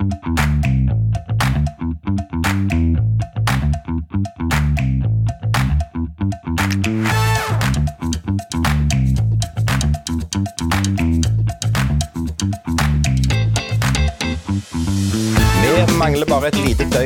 Thank you.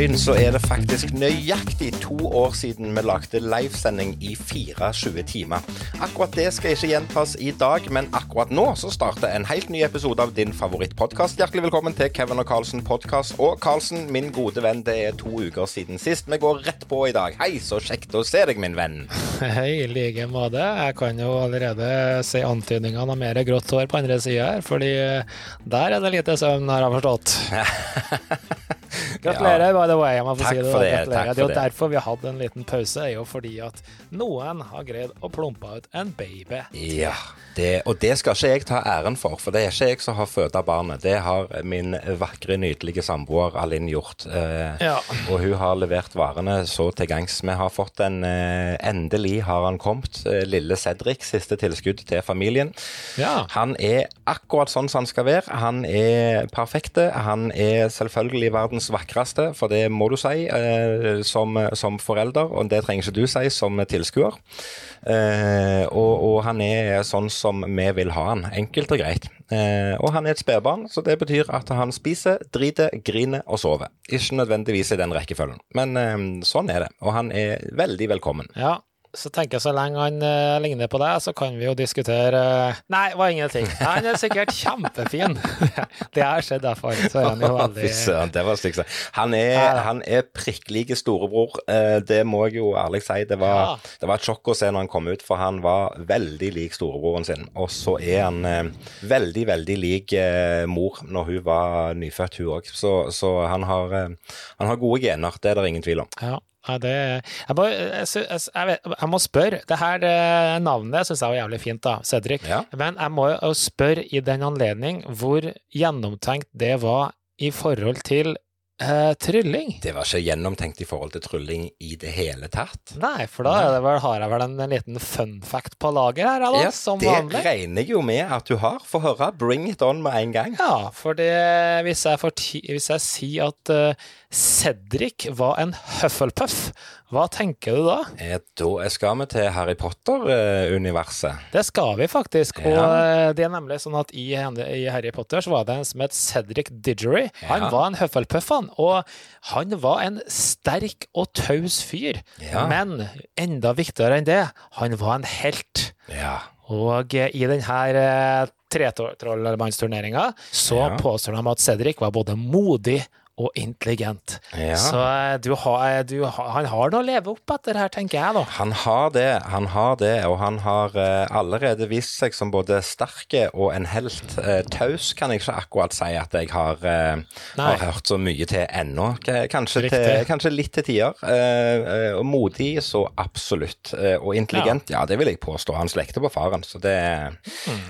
Døgn, så er det faktisk nøyaktig to år siden vi lagde livesending i 24 timer. Akkurat det skal ikke gjentas i dag, men akkurat nå så starter en helt ny episode av din favorittpodkast. Hjertelig velkommen til Kevin og Carlsen podkast. Og Carlsen, min gode venn, det er to uker siden sist. Vi går rett på i dag. Hei, så kjekt å se deg, min venn. Hei, i like måte. Jeg kan jo allerede se antydningene av mer grått hår på andre sida her, fordi der er det lite søvn, har jeg forstått. Gratulerer, by the way. Takk si det. for det, Takk takk det er for jo derfor vi har hatt en liten pause, er jo fordi at noen har greid å plumpe ut en baby. Ja, det, og det skal ikke jeg ta æren for, for det er ikke jeg som har født barnet. Det har min vakre, nydelige samboer Alinn gjort. Eh, Ja. Og hun har levert varene så til gangs. Vi har fått en eh, Endelig har han kommet. Eh, lille Cedric, siste tilskudd til familien. Ja. Han er akkurat sånn som han skal være. Han er perfekte. Han er selvfølgelig verdens vakreste, for det må du si eh, som, som forelder, og det trenger ikke du si som tilskuer. Eh, og, og han er sånn som vi vil ha han. Enkelt og greit. Eh, og han er et spedbarn, så det betyr at han spiser, driter, griner og sover. Ikke nødvendigvis i den rekkefølgen, men eh, sånn er det. Og han er veldig velkommen. ja. Så tenker jeg så lenge han uh, ligner på deg, så kan vi jo diskutere uh, Nei, det var ingenting. Han er sikkert kjempefin. det har skjedd derfor. Så er han jo Fy veldig søren, det var stygt. sagt. Han er, Ja, han er prikk lik storebror. Uh, Det må jeg jo ærlig si. Det var, Ja. det var et sjokk å se når han kom ut, for han var veldig lik storebroren sin. Og så er han veldig, veldig lik mor når hun var nyfødt, hun òg. Så, så han, har, han har gode gener, det er det ingen tvil om. Ja, ja, det jeg, bare, jeg, jeg, jeg, må spørre. Det her navnet syns jeg var jævlig fint, da, Cedric. Ja. Men jeg må jo spørre i den anledning hvor gjennomtenkt det var i forhold til eh, trylling. Det var ikke gjennomtenkt i forhold til trylling i det hele tatt. Nei, for da er det vel, har jeg vel en, en liten fun fact på lager her, da, Ja, som det vanlig. regner jeg jo med at du har. Få høre. Bring it on med en gang. Ja, for det, hvis, jeg får hvis jeg sier at uh, Cedric var en Hufflepuff, hva tenker du da? Eh, Da skal vi til Harry Potter-universet. Det skal vi faktisk. Og Ja. eh, det er nemlig sånn at i, i Harry Potter så var det en som het Cedric Diggory. Han var en Hufflepuff, han. Og han var en sterk og taus fyr. Ja. Men enda viktigere enn det, han var en helt. Ja. Og eh, i denne tretrollmannsturneringa så Ja. påstår de at Cedric var både modig og intelligent. Ja. Så eh, du har, du han har noe å leve opp etter her, tenker jeg, da. Han har det, han har det, og han har uh, allerede vist seg som både sterke og en helt. Uh, taus kan jeg ikke akkurat si at jeg har, uh, har hørt så mye til ennå. Kanskje, til, kanskje litt til tider. Eh, eh, og modig, så absolutt. Eh, og intelligent, ja. det vil jeg påstå. Han slekter på faren, så det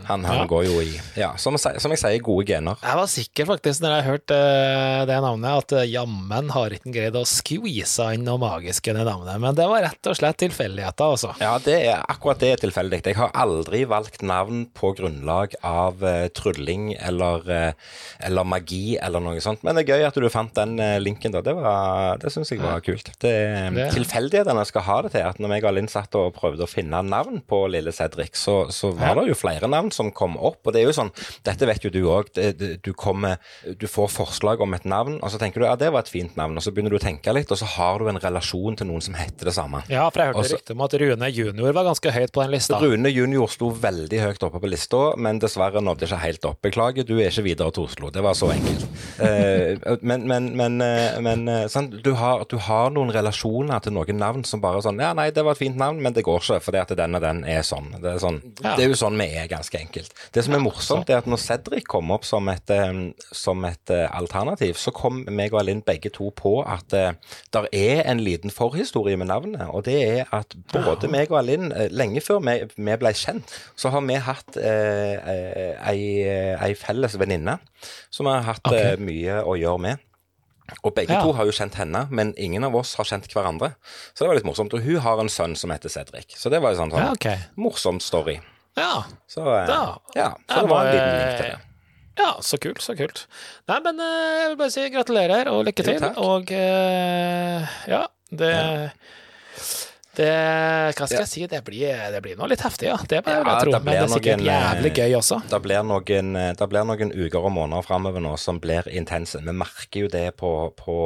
Han, han Mm. Ja. går jo i Ja, som, som jeg sier, gode gener. Jeg var sikker faktisk når jeg hørte eh, det navnet, at eh, jammen har ikke greid å squeeze inn noe magisk i det navnet. Men det var rett og slett tilfeldigheter, altså. Ja, det er, akkurat det er tilfeldig. Jeg har aldri valgt navn på grunnlag av uh, trylling eller, uh, eller magi eller noe sånt. Men det er gøy at du fant den uh, linken, da. Det, var- det syns jeg var kult. Det, Det- Tilfeldighetene skal ha det til at når jeg og Linn satt og prøvde å finne navn på lille Cedric, så, så var Ja. det jo flere navn som kom opp. Og det er jo sånn, dette vet jo du òg, du, kommer- du får forslag om et navn, og så tenker du ja, det var et fint navn, og så begynner du å tenke litt, og så har du en relasjon til noen som heter det samme. Ja, for jeg hørte Også- rykte om at Rune junior var ganske høyt på den lista. Rune junior sto veldig høyt oppe på lista, men dessverre nådde ikke helt opp. Beklager, du er ikke videre til Oslo. Det var så enkelt. Eh, men men, men, eh, men sånn. Du, har, du har noen relasjoner til noen navn som bare er sånn Ja, nei, det var et fint navn, men det går ikke, fordi at den og den er sånn. Det er, sånn, Ja. det er jo sånn vi er, ganske enkelt. Det som er morsomt, er at når Cedric kom opp som et, som et alternativ, så kom meg og Alin begge to på at uh, der er en liten forhistorie med navnet. Og det er at både meg og Alin, eh, lenge før vi, vi ble kjent, så har vi hatt eh, eh, ei, ei felles venninne som vi har hatt okay. eh, mye å gjøre med. Og begge Ja. to har jo kjent henne, men ingen av oss har kjent hverandre. Så det var litt morsomt. Og hun har en sønn som heter Cedric. Så det var en sånn, sånn Ja, okay. morsom story. Ja. Så, eh, ja, så det var en liten link til det. Ja, så kult, så kult. Nei, men eh, jeg vil bare si gratulerer og lykke Jo, til. takk. Og eh, ja, det Det Hva skal jeg si? Det blir, det blir noe litt heftig, ja. Det blir, Ja, vel tror, Men det er sikkert noen, eh, jævlig gøy også. Det blir, noen, det blir noen uker og måneder framover nå som blir intense. Vi merker jo det på, på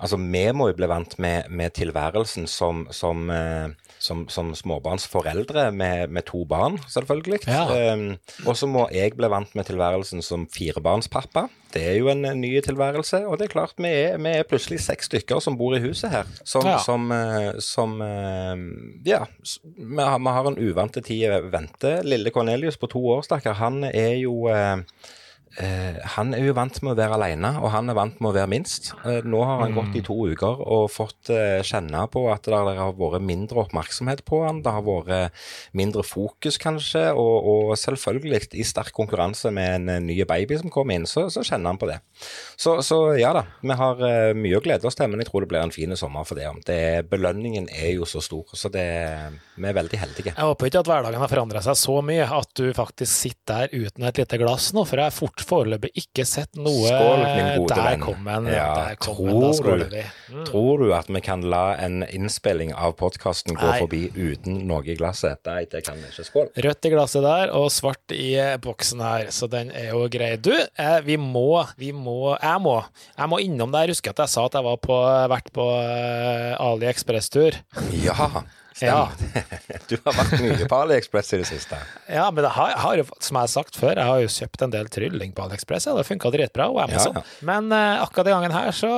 Altså, vi må jo bli vant med, med tilværelsen som, som, eh, som, som småbarnsforeldre med, med to barn, selvfølgelig. Ja. Um, og så må jeg bli vant med tilværelsen som firebarnspappa. Det er jo en ny tilværelse. Og det er klart, vi er, vi er plutselig seks stykker som bor i huset her. Som, Ja. som, eh, som eh, Ja, vi har, vi har en uvante tid i vente. Lille Cornelius på to år, stakkar, han er jo eh, han er jo vant med å være alene, og han er vant med å være minst. Eh, nå har han gått i to uker og fått eh, kjenne på at det har vært mindre oppmerksomhet på han. Det har vært mindre fokus, kanskje, og, og selvfølgelig i sterk konkurranse med en eh, ny baby som kommer inn, så, så kjenner han på det. Så, så ja da, vi har eh, mye å glede oss til, men jeg tror det blir en fin sommer for det. det. Belønningen er jo så stor, så det, vi er veldig heldige. Jeg håper ikke at hverdagen har forandra seg så mye at du faktisk sitter der uten et lite glass nå, for jeg er fort foreløpig ikke sett noe Skål, min gode Der venn. kom en. Ja, der kom tror da skåler du- vi. Mm. Tror du at vi kan la en innspilling av podkasten gå forbi uten noe i glasset? Nei, det kan vi ikke. Skål. Rødt i glasset der, og svart i eh, boksen her, så den er jo grei. Du, eh, vi må, vi må Jeg må. Jeg må innom der. Husker at jeg sa at jeg var på, vært på eh, AliExpress-tur. Ja, Ja. Du har vært mye på AliExpress i det siste. Ja, men det har, har som jeg har sagt før, jeg har jo kjøpt en del trylling på AliExpress, ja, det funka dritbra, og Amazon. Ja, ja. Men uh, akkurat den gangen her så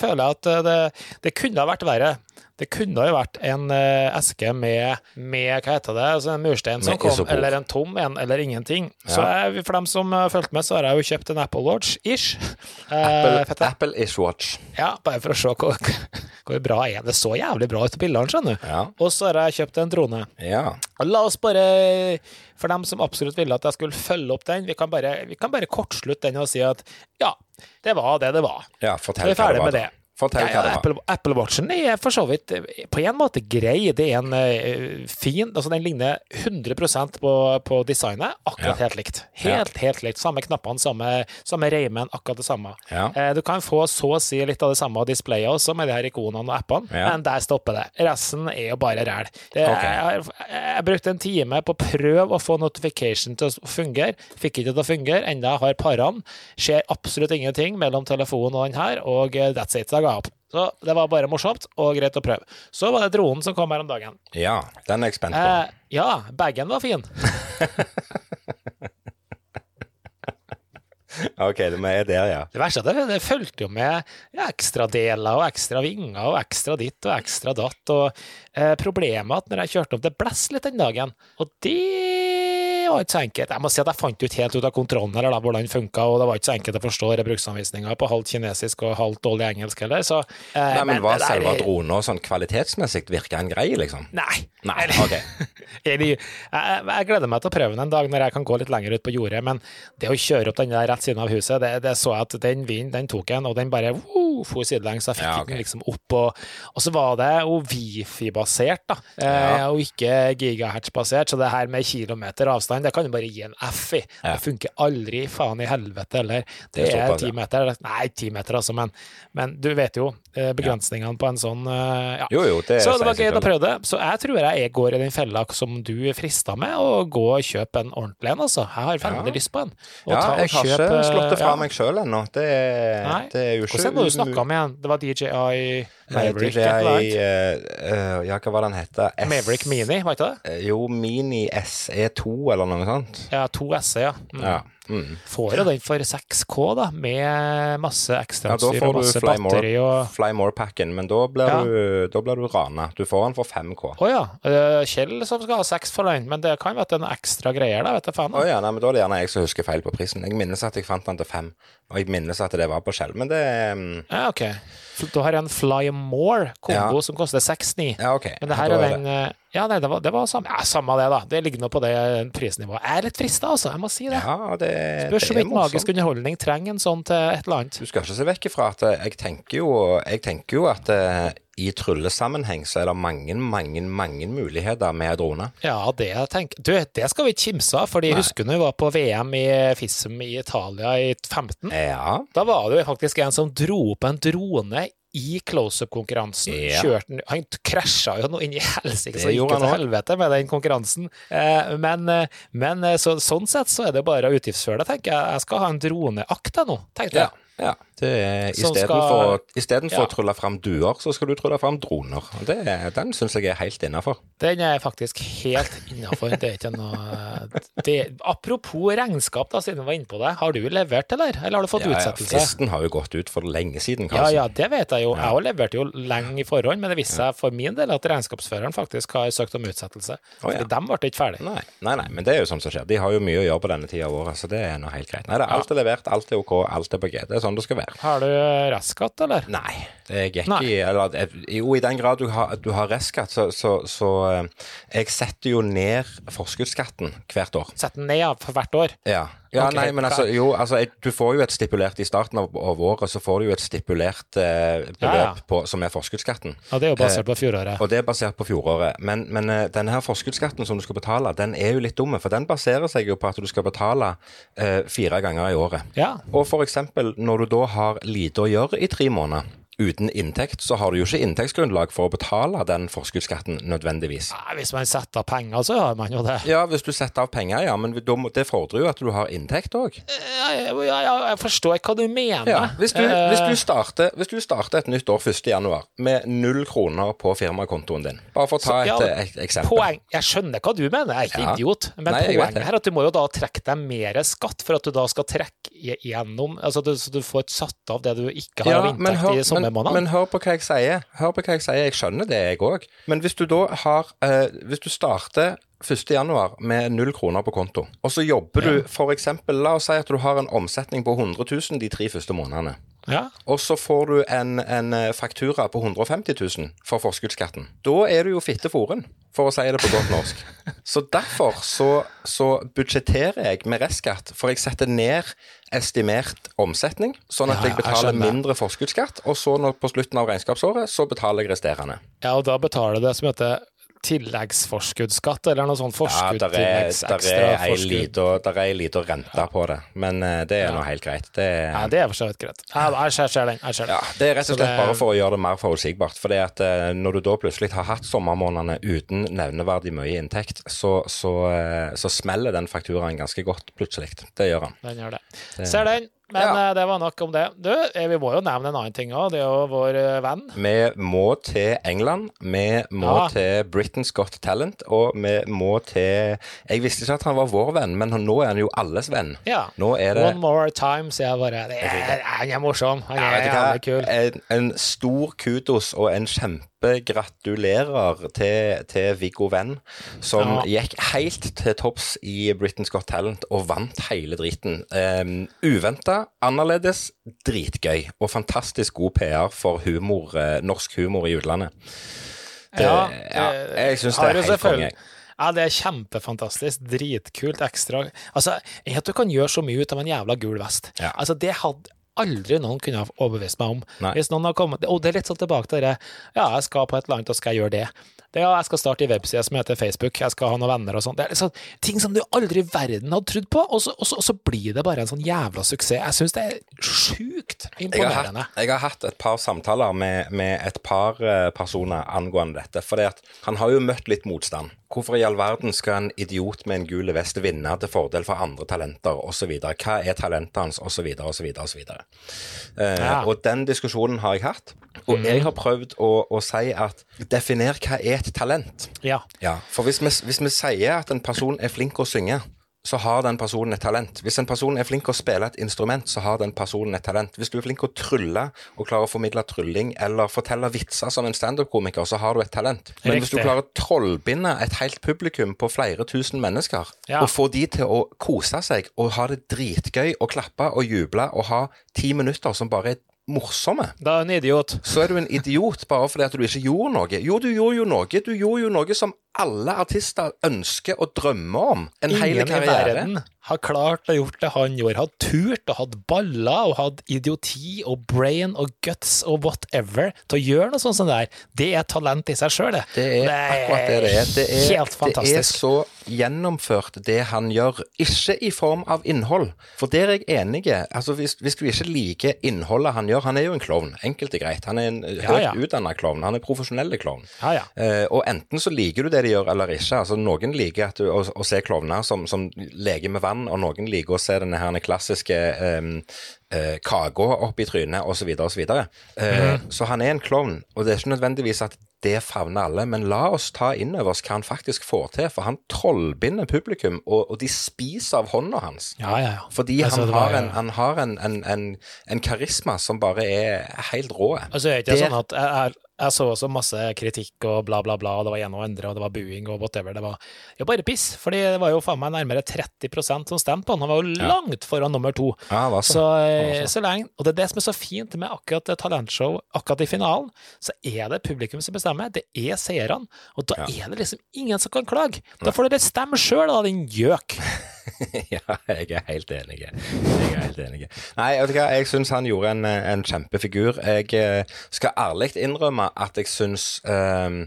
føler jeg at eh, det, det kunne ha vært verre. Det kunne jo vært en eh, eske med, med hva heter det, altså en murstein som kom, eller en tom en, eller ingenting. Så jeg, for dem som har fulgt med, så har jeg jo kjøpt en Apple Watch-ish. Eh, Apple, Watch. ja, bare for å se hvor, hvor bra er det. så jævlig bra ut på bildene, skjønner du. Ja. Og så har jeg kjøpt en drone. Ja. La oss bare, for dem som absolutt ville at jeg skulle følge opp den, vi kan bare, vi kan bare kortslutte den og si at ja, det var det det var. ja, fortell hva med det det. var. Fortell Ja, hva det var. Apple, Apple Watchen er for så vidt på en måte grei. Det er en uh, fin altså Den ligner 100 på, på designet. Akkurat Ja. helt likt. Helt, helt likt. Samme knappene, samme, samme reimen, akkurat det samme. Ja. Uh, du kan få så å si litt av det samme displayet også, med de her ikonene og appene, Ja. men der stopper det. Resten er jo bare ræl. Det- Ok. Jeg, jeg brukte en time på å prøve å få notification til å fungere. Fikk ikke til å fungere, enda jeg har parene. Skjer absolutt ingenting mellom telefonen og den her, og eh, that's it. Da jeg opp. Så det var bare morsomt og greit å prøve. Så var det dronen som kom her om dagen. Ja, den er jeg spent på. Eh, ja, bagen var fin. Ok, vi er der, ja. Det verste er at det, det fulgte jo med ekstradeler ekstra deler og ekstra vinger og ekstra ditt og ekstra datt. Og eh, problemet at når jeg kjørte opp, det blåste litt den dagen. Og det var ikke så enkelt. Jeg må si at jeg fant ut helt ut av kontrollen eller da, hvordan den funka, og det var ikke så enkelt å forstå bruksanvisninga på halvt kinesisk og halvt dårlig engelsk heller, så eh, Nei, men Var det selve drona sånn kvalitetsmessig virka en grei, liksom? Nei. Nei, ok. jeg, jeg, jeg gleder meg til å prøve den en dag når jeg kan gå litt lenger ut på jordet, men det å kjøre opp den der rett siden av huset, det, det så jeg at den vinden, den tok en, og den bare uh, for sidelengs. Jeg fikk Ja, okay. den liksom opp, og, og så var det jo Wifi-basert, da, eh, Ja. og ikke gigahertz-basert, så det her med kilometer avstand, det kan du bare gi en F i. Ja. Det funker aldri faen i helvete, eller det, Det er ti meter, nei, ti meter altså, men, men du vet jo eh, begrensningene på en sånn, eh, ja. Jo, jo, det Så det var gøy å prøve det. Så jeg tror jeg går i den fella som du frista med, og gå og kjøpe en ordentlig en, altså. Jeg har veldig Ja. lyst på en. Og Ja, jeg har ikke slått det fra ja. meg sjøl ennå. Det, Nei. det er jo ikke Hvordan er det du snakka om igjen? Det var DJI Maverick? DJI, eh, eh, ja, hva var den hette? Maverick Mini, var ikke det? Eh, Jo, Mini SE2 eller noe sånt. Ja, 2SE, ja. Mm. Ja. Mm. Får jo den for 6K, da, med masse da ekstrautstyr ja, og masse Fly batteri og Fly More-pakken, men da blir, Ja. du, da blir du rana. Du får den for 5K. Å ja. eh, Kjell som skal ha 6 for den, men det kan være at det er noen ekstra greier der, vet du faen. Å ja, nei, men Da er det gjerne jeg som husker feil på prisen. Jeg minnes at jeg fant den til 5, og jeg minnes at det var på Kjell men det mm, Ja, ok. Da har jeg en Fly More kombo Ja. som koster 6,9. Ja, okay. Men det her Da er den Ja, nei, det var, det var samme, ja, samme det, da. Det ligger nå på det prisnivået. Jeg er litt frista, altså. Jeg må si det. Ja, det, Spørs er ikke magisk underholdning trenger en sånn til et eller annet. Du skal ikke se vekk ifra at eh, jeg tenker jo, jeg tenker jo at uh, i tryllesammenheng så er det mange, mange, mange muligheter med drone. Ja, det jeg tenker Du, det skal vi ikke kimse av, fordi Nei. husker du vi var på VM i FISM i Italia i 15? Ja. Da var det jo faktisk en som dro opp en drone i close-up-konkurransen. Ja. Han krasja jo noe inn i helsike, så gikk det til helvete med den konkurransen. Eh, men eh, men eh, så, sånn sett så er det bare å utgiftsføre det, tenker jeg. Jeg skal ha en droneakt nå, tenkte jeg. ja. Som Istedenfor skal- Ja. å trylle fram duer, så skal du trylle fram droner. Det, den syns jeg er helt innafor. Den er faktisk helt innafor. Det er ikke noe det, Apropos regnskap, da, siden vi var inne på det. Har du levert, eller? Eller har du fått Ja, ja, utsettelse? fristen har jo gått ut for lenge siden, Ja, kanskje. ja, det vet jeg jo. Jeg også leverte jo lenge i forhånd, men det viste seg for min del at regnskapsføreren faktisk har søkt om utsettelse. Ja. For dem ble ikke ferdig. Nei, nei, nei, men det er jo sånt som skjer. De har jo mye å gjøre på denne tida av året, så det er nå helt greit. Nei, det alt er levert, alt er OK, alt er på GD. Er sånn det skal være. Har du raskatt, eller? Nei, det gikk Nei. i eller, eh, Jo, i den grad du har, du har restskatt, så, så, så eh, Jeg setter jo ned forskuddsskatten hvert år. Setter den ned ja, for hvert år. Ja. ja okay. nei, men altså, jo, altså du får jo et stipulert I starten av, av året så får du jo et stipulert eh, beløp Ja, ja. På, som er forskuddsskatten. Og det er jo basert på fjoråret. Og det er basert på fjoråret. Men, men eh, denne her forskuddsskatten som du skal betale, den er jo litt dumme, for den baserer seg jo på at du skal betale eh, fire ganger i året. Ja. Og eksempel når du da har lite å gjøre i tre måneder uten inntekt, så har du jo ikke inntektsgrunnlag for å betale den forskuddsskatten nødvendigvis. Nei, Hvis man setter av penger, så har man jo det. Ja, hvis du setter av penger, ja, men det fordrer jo at du har inntekt òg. Ja, ja, ja, jeg forstår hva du mener. Ja, hvis, du, Eh, hvis, du starter, hvis du starter et nytt år 1. januar med null kroner på firmakontoen din, bare for å ta Så, ja, et, et eksempel. Poeng, Jeg skjønner hva du mener, jeg er ikke Ja. idiot. Men Nei, poenget her er at du må jo da trekke deg mer skatt for at du da skal trekke gjennom Altså du, så du får satt av det du ikke har av inntekt i men, sommermånedene. men hør på hva jeg sier. Hør på hva Jeg sier. Jeg skjønner det, jeg òg. Men hvis du da har eh, Hvis du starter 1. januar med null kroner på konto, og så jobber du for eksempel, La oss si at du har en omsetning på 100 000 de tre første månedene. Ja. Og så får du en, en eh, faktura på 150 000 for forskuddsskatten. Da er du jo fitteforen, for å si det på godt norsk. Så derfor så, så budsjetterer jeg med restskatt, for jeg setter ned estimert omsetning, sånn at Ja, jeg betaler jeg mindre forskuddsskatt, og så når, på slutten av regnskapsåret så betaler jeg resterende. ja, og da betaler du det som heter tilleggsforskuddsskatt, eller noe sånt Ja, forskudd, er, der er der er ei lita rente på det, men eh, det er nå helt greit. Det, Ja, det er for så vidt greit. Jeg ser, den. Jeg ser den. Ja, Det er rett og slett det- bare for å gjøre det mer forutsigbart. For det at eh, når du da plutselig har hatt sommermånedene uten nevneverdig mye inntekt, så, så, eh, så smeller den fakturaen ganske godt plutselig. Det gjør han. Den gjør det. Ser den. Men Ja. eh, det var nok om det. Du, eh, vi må jo nevne en annen ting òg. Det er jo vår eh, venn. Vi må til England, vi må Ja. til Britain's Got Talent, og vi må til Jeg visste ikke at han var vår venn, men nå er han jo alles venn. Ja. Nå er det One more time, sier jeg bare. Det er, han er morsom. Han er jævlig kul. En, en stor kudos og en kjempegratulerer til, til Viggo Venn, som Ja. gikk helt til topps i Britain's Got Talent og vant hele driten. Um, Uventa, annerledes, dritgøy og fantastisk god PR for humor, eh, norsk humor i utlandet. Det, ja, ja, jeg syns det er helt konge. Ja, det er kjempefantastisk. Dritkult. Ekstra Altså, at du kan gjøre så mye ut av en jævla gul vest. Ja. Altså, det hadde aldri noen kunne ha overbevist meg om. Nei. Hvis noen har kommet Og det er litt sånn tilbake til det Ja, jeg skal på et eller annet, og skal jeg gjøre det. det ja, jeg skal starte en webside som heter Facebook, jeg skal ha noen venner og sånn. Det er liksom ting som du aldri i verden hadde trodd på, og så, og så, og så blir det bare en sånn jævla suksess. Jeg syns det er sjukt Jeg har, imponerende. hatt, jeg har hatt et par samtaler med, med et par eh, personer angående dette. For han har jo møtt litt motstand. Hvorfor i all verden skal en idiot med en gul vest vinne til fordel for andre talenter osv.? Hva er talentet hans osv. osv. osv. Og den diskusjonen har jeg hatt. Og jeg har prøvd å, å si at definer hva er et talent. Ja. Ja, for hvis vi, hvis vi sier at en person er flink å synge, så har den personen et talent. Hvis en person er flink å spille et instrument, så har den personen et talent. Hvis du er flink å trylle og klarer å formidle trylling eller fortelle vitser som en standup-komiker, så har du et talent. Men hvis du klarer å trollbinde et helt publikum på flere tusen mennesker, Ja. og få de til å kose seg og ha det dritgøy og klappe og juble og ha ti minutter som bare er morsomme, Da er du en idiot. så er du en idiot bare fordi at du ikke gjorde noe. Jo, du gjorde jo noe. Du gjorde jo noe som alle artister ønsker og drømmer om. En hel Ingen i verden har klart å gjort det han gjorde. Hadde turt og hatt baller og hatt idioti og brain og guts og whatever til å gjøre noe sånt som det der. Det er talent i seg sjøl, det. Det er akkurat det det er. Det er, helt det er så gjennomført, det han gjør. Ikke i form av innhold, for der er jeg enig. Altså, hvis, hvis du ikke liker innholdet han gjør Han er jo en klovn, enkelt og greit. Han er en Ja, høyt ja. utdanna klovn. Han er profesjonell klovn. Ja, ja. Uh, og enten så liker du det de gjør, eller ikke. Altså, noen liker du, å, å se klovner som, som leker med vann, og noen liker å se denne her klassiske um, kaka opp i trynet, osv., osv. Uh, mm. Så han er en klovn, og det er ikke nødvendigvis at det favner alle, men la oss ta inn over oss hva han faktisk får til, for han trollbinder publikum, og, og de spiser av hånda hans. Ja, ja, ja. Fordi Altså, han var har, en, han har en, en, en, karisma som bare er helt rå. Altså, er ikke det sånn at jeg, jeg, jeg så også masse kritikk og bla, bla, bla, og det var ene og andre, og det var buing og whatever. Det var jo bare piss, fordi det var jo faen meg nærmere 30% som stemte på han. Han var jo langt foran nummer to. Ja, det var Så, Så, det var så lenge, og det er det som er så fint med akkurat talentshow, akkurat i finalen, så er det publikum som bestemmer, det er seerne, og da Ja. er det liksom ingen som kan klage. Da får dere stemme sjøl, da, din gjøk. ja, jeg er helt enig. Jeg er helt enig. Nei, vet du hva, jeg syns han gjorde en, en kjempefigur. Jeg eh, skal ærlig innrømme at jeg syns um,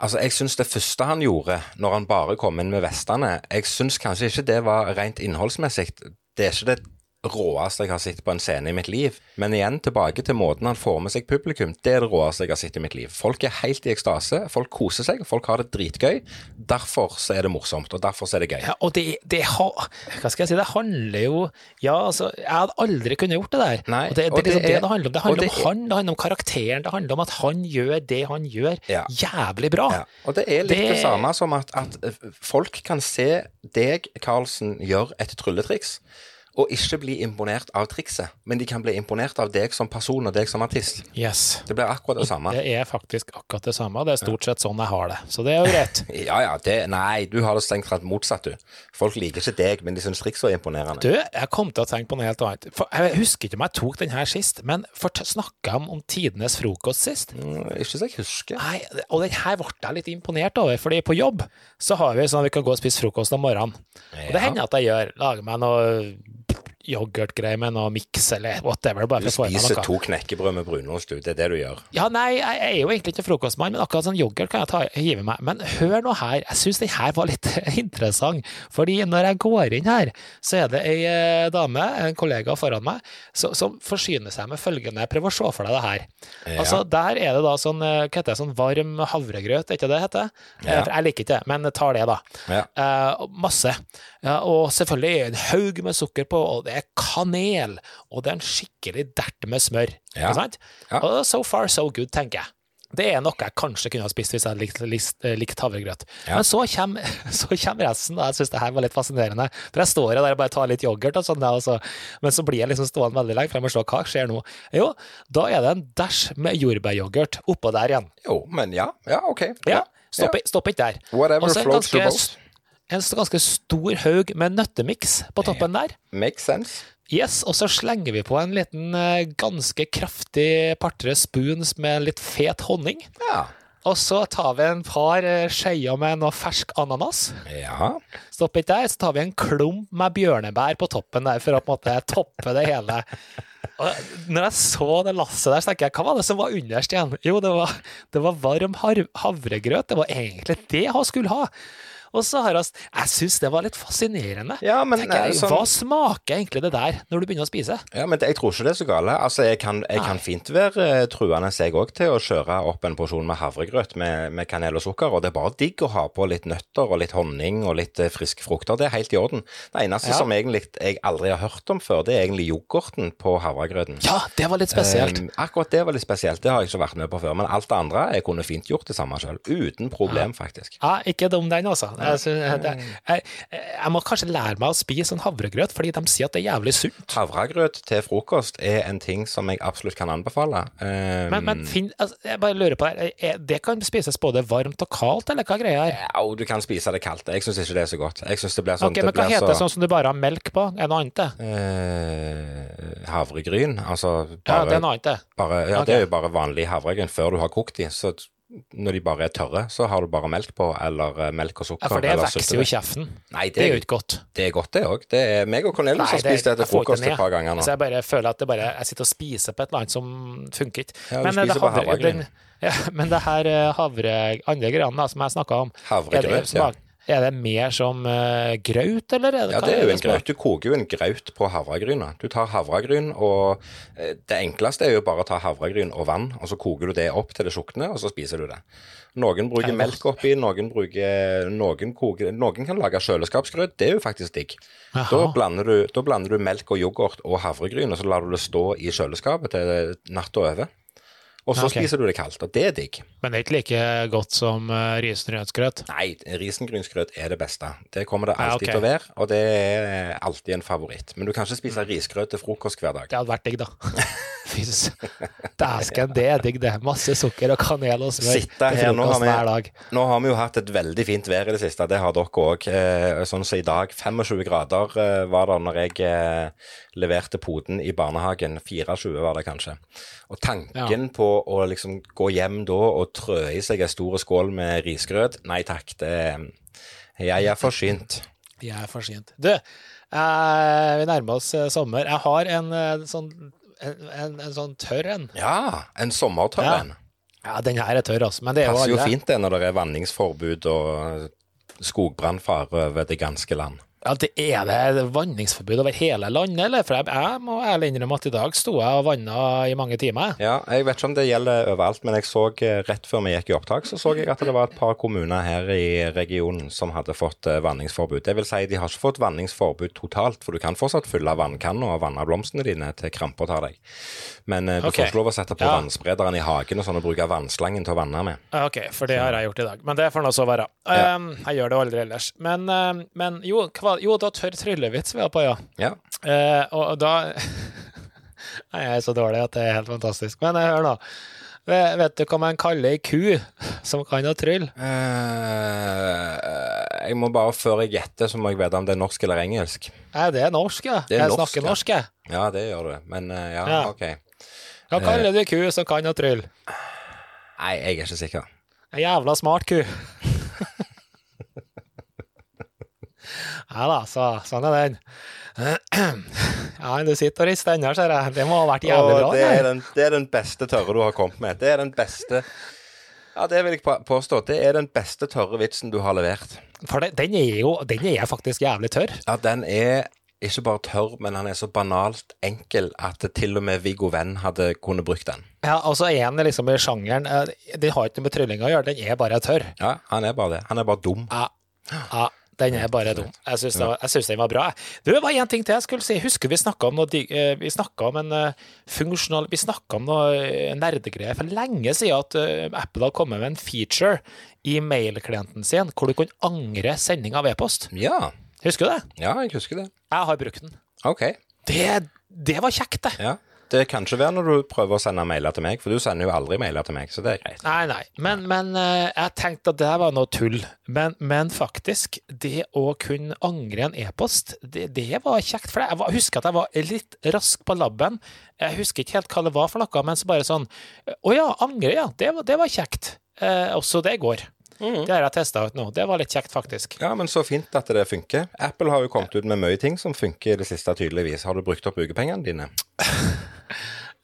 Altså, jeg syns det første han gjorde, når han bare kom inn med vestene Jeg syns kanskje ikke det var rent innholdsmessig. Det er ikke det råeste jeg har sett på en scene i mitt liv. Men igjen tilbake til måten han får med seg publikum. Det er det råeste jeg har sett i mitt liv. Folk er helt i ekstase. Folk koser seg. Folk har det dritgøy. Derfor så er det morsomt, og derfor så er det gøy. Ja, og det, det har Hva skal jeg si, det handler jo Ja, altså, jeg hadde aldri kunnet gjort det der. Nei, og det, det, og er liksom det det er- det handler om. Det handler det om han, det handler om karakteren, det handler om at han gjør det han gjør, Ja. jævlig bra. Ja, og det er litt det, Det- samme som at, at eh, folk kan se deg, Karlsen, gjøre et trylletriks, og ikke bli imponert av trikset, men de kan bli imponert av deg som person og deg som artist. Yes. Det blir akkurat det samme. Det er faktisk akkurat det samme, det er stort sett sånn jeg har det. Så det er jo greit. Ja, ja, det, nei, du har det strengt tatt motsatt, du. Folk liker ikke deg, men de syns trikset er imponerende. Du, jeg kom til å tenke på noe helt annet. For jeg husker ikke om jeg tok den her sist, men snakka jeg om, om tidenes frokost sist? Mm, Ikke så jeg husker. Nei, og den her ble jeg litt imponert over, fordi på jobb så har vi sånn at vi kan gå og spise frokost om morgenen. Og det hender at jeg gjør. Lager meg noe yoghurtgreier med noe miks eller whatever. Bare Du for å få spiser to knekkebrød med brunost, du. Det er det du gjør. Ja, nei, jeg er jo egentlig ikke frokostmann, men akkurat sånn yoghurt kan jeg ta, hive meg. Men hør nå her, jeg syns den her var litt interessant. Fordi når jeg går inn her, så er det ei eh, dame, en kollega foran meg, så- som forsyner seg med følgende Prøv å se for deg det her. Ja. Altså, Der er det da sånn, eh, hva heter det, sånn varm havregrøt, er ikke det det heter? Eh, Ja. Jeg liker ikke det, men tar det, da. Ja. Eh, masse. Ja, og selvfølgelig er det en haug med sukker på, og det er kanel, og det er en skikkelig dert med smør. Ja. Ikke sant? Ja. Og so far, so good, tenker jeg. Det er noe jeg kanskje kunne ha spist hvis jeg likte likt, likt, havregrøt. Ja. Men så kommer, så kommer resten, og jeg syns det her var litt fascinerende. For jeg står der og bare tar litt yoghurt, og sånn, der, og så, men så blir jeg liksom stående veldig lenge, for jeg må se hva skjer nå. Jo, da er det en dæsj med jordbæryoghurt oppå der igjen. Jo, men ja. Ja, OK. Ja, Stopp, stopp ikke der. Whatever floats your boat. En ganske stor haug med nøttemiks på toppen der. Makes sense. Yes, og så slenger vi på en liten eh, ganske kraftig par-tre spoons med litt fet honning. Ja. Og så tar vi en par eh, skeier med noe fersk ananas. Ja. Stopp ikke der, så tar vi en klump med bjørnebær på toppen der for å på en måte toppe det hele. Og når jeg så det lasset der, så tenker jeg, hva var det som var underst igjen? Jo, det var, det var varm havregrøt. Det var egentlig det han skulle ha. Og så har jeg, jeg syns det var litt fascinerende. Ja, men, jeg, sånn- Hva smaker egentlig det der, når du begynner å spise? Ja, men jeg tror ikke det er så gale. Altså, Jeg kan, jeg kan fint være eh, truende jeg òg til å kjøre opp en porsjon med havregrøt med, med kanel og sukker, og det er bare digg å ha på litt nøtter og litt honning og litt eh, friske frukter. Det er helt i orden. Det eneste Ja. som egentlig jeg aldri har hørt om før, det er egentlig yoghurten på havregrøten. Ja, det var litt spesielt. Eh, akkurat det var litt spesielt, det har jeg ikke vært med på før. Men alt det andre, jeg kunne fint gjort det samme sjøl. Uten problem, faktisk. Ja, ikke dum den, altså. Jeg, det, jeg, jeg må kanskje lære meg å spise sånn havregrøt, fordi de sier at det er jævlig sunt. Havregrøt til frokost er en ting som jeg absolutt kan anbefale. Um, Men, men finn, altså, jeg bare lurer på det, det kan spises både varmt og kaldt, eller hva greia er? ja, du kan spise det kaldt. Jeg syns ikke det er så godt. Jeg synes det blir sånn Ok, Men hva heter så, det sånn som du bare har melk på? Er det noe annet, eh, havregryn. Altså Ja, det er noe annet, bare ja, okay. Det er jo bare vanlig havregryn før du har kokt de. Så når de bare er tørre, så har du bare melk på, eller eh, melk og sukker. Ja, For det vokser jo i kjeften. Nei, Det det, er jo ikke godt. det er godt, det òg. Det er meg og Cornelius har spist det til frokost et par ganger nå. Så jeg bare føler at det bare, jeg sitter og spiser på et eller annet som funker ikke. Ja, men, eh, det spiser havre- den- ja, men det her eh, havre... Andre greiene som jeg snakka om, Havregrøt, ja. Er det mer som uh, graut, eller? Er det, Ja, det er jo en grøt. graut. Du koker jo en graut på havregryna. Du tar havregryn, og eh, det enkleste er jo bare å ta havregryn og vann, og så koker du det opp til det tjukner, og så spiser du det. Noen bruker melk oppi, noen bruker Noen, koker, noen kan lage kjøleskapsgrøt. Det er jo faktisk digg. Da blander, du, da blander du melk og yoghurt og havregryn, og så lar du det stå i kjøleskapet til natta over. Og så okay. spiser du det kaldt, og det er digg. Men det er ikke like godt som uh, risengrynsgrøt. Nei, risengrynsgrøt er det beste. Det kommer det Ja, alltid til å være, og det er alltid en favoritt. Men du kan ikke spise risgrøt til frokost hver dag. Det hadde vært digg, da. Fy Dæsken, det er digg, det. Masse sukker og kanel og smør Sitte her, nå har vi-. Nå har vi jo hatt et veldig fint vær i det siste, det har dere òg. Eh, sånn som i dag, 25 grader eh, var det når jeg eh, leverte poden i barnehagen. 24 var det kanskje. Og tanken på å liksom gå hjem da og trø i seg ei stor skål med risgrøt, nei takk, det Jeg er forsynt. Jeg er forsynt. Du, eh, vi nærmer oss sommer. Jeg har en sånn en, en, en sånn tørr en. Ja, en sommertørr en. Ja, den her er tørr, altså. Men det er jo Passer jo fint det når det er vanningsforbud og skogbrannfare over det ganske land. Ja, det er det vanningsforbud over hele landet, eller? For jeg, jeg må ærlig innrømme at i dag sto jeg og vanna i mange timer. Ja, jeg vet ikke om det gjelder overalt, men jeg så eh, rett før vi gikk i opptak, så så jeg at det var et par kommuner her i regionen som hadde fått eh, vanningsforbud. Det vil si, de har ikke fått vanningsforbud totalt, for du kan fortsatt fylle vannkanna og vanne blomstene dine til krampa tar deg. Men eh, du okay. får ikke lov å sette på Ja. vannsprederen i hagen og sånn og bruke vannslangen til å vanne med. Ok, for det har jeg gjort i dag. Men det får nå så være. Ja. Um, jeg gjør det aldri ellers. Men, um, men jo, hva, jo, da tørr tryllevits vi var på, ja. Ja. Eh, og da Nei, Jeg er så dårlig at det er helt fantastisk. Men eh, hør nå. Vet, vet du hva man kaller ei ku som kan å trylle? Eh, jeg må bare, før jeg gjetter, så må jeg vite om det er norsk eller engelsk. Nei, det er norsk, ja. Er jeg norsk, snakker ja. norsk, jeg. Ja, det gjør du. Men eh, ja, Ja. OK. Hva kaller du ku som kan å trylle? Nei, jeg er ikke sikker. En jævla smart ku. Ja da, så, sånn er den. Ja, du sitter og rister ennå, ser jeg. Det må ha vært jævlig bra. det, er den, det er den beste tørre du har kommet med. Det er den beste Ja, det vil jeg påstå. Det er den beste tørre vitsen du har levert. For det, den er jo den er faktisk jævlig tørr. Ja, den er ikke bare tørr, men han er så banalt enkel at til og med Viggo Venn hadde kunnet brukt den. Ja, og så er den liksom i sjangeren eh, Den har ikke noe med trylling å gjøre, den er bare tørr. Ja, han er bare det. Han er bare dum. Ja, ja den er bare dum. Jeg syns, den var bra. Du, det var én ting til jeg skulle si. Husker vi snakka om noe eh, Vi snakka om en eh, funksjonal Vi snakka om noe eh, nerdegreier for lenge siden at Apple har kommet med en feature i mailklienten sin hvor du kunne angre sending av e-post. Ja. Husker du det? Ja, jeg husker det. Jeg har brukt den. OK. Det, det var kjekt, det. Ja. Det kan ikke være når du prøver å sende mailer til meg, for du sender jo aldri mailer til meg, så det er greit. Nei, nei, men, men eh, jeg tenkte at det var noe tull. Men, men faktisk, det å kunne angre en e-post, det, det var kjekt. For jeg var, husker at jeg var litt rask på labben. Jeg husker ikke helt hva det var for noe, men så bare sånn Å ja, angre, ja. Det, var- det var kjekt. Eh, også det går. Det har jeg testa ut nå. Det var litt kjekt, faktisk. Ja, men så fint at det funker. Apple har jo kommet ut med mye ting som funker i det siste, tydeligvis. Har du brukt opp ukepengene dine?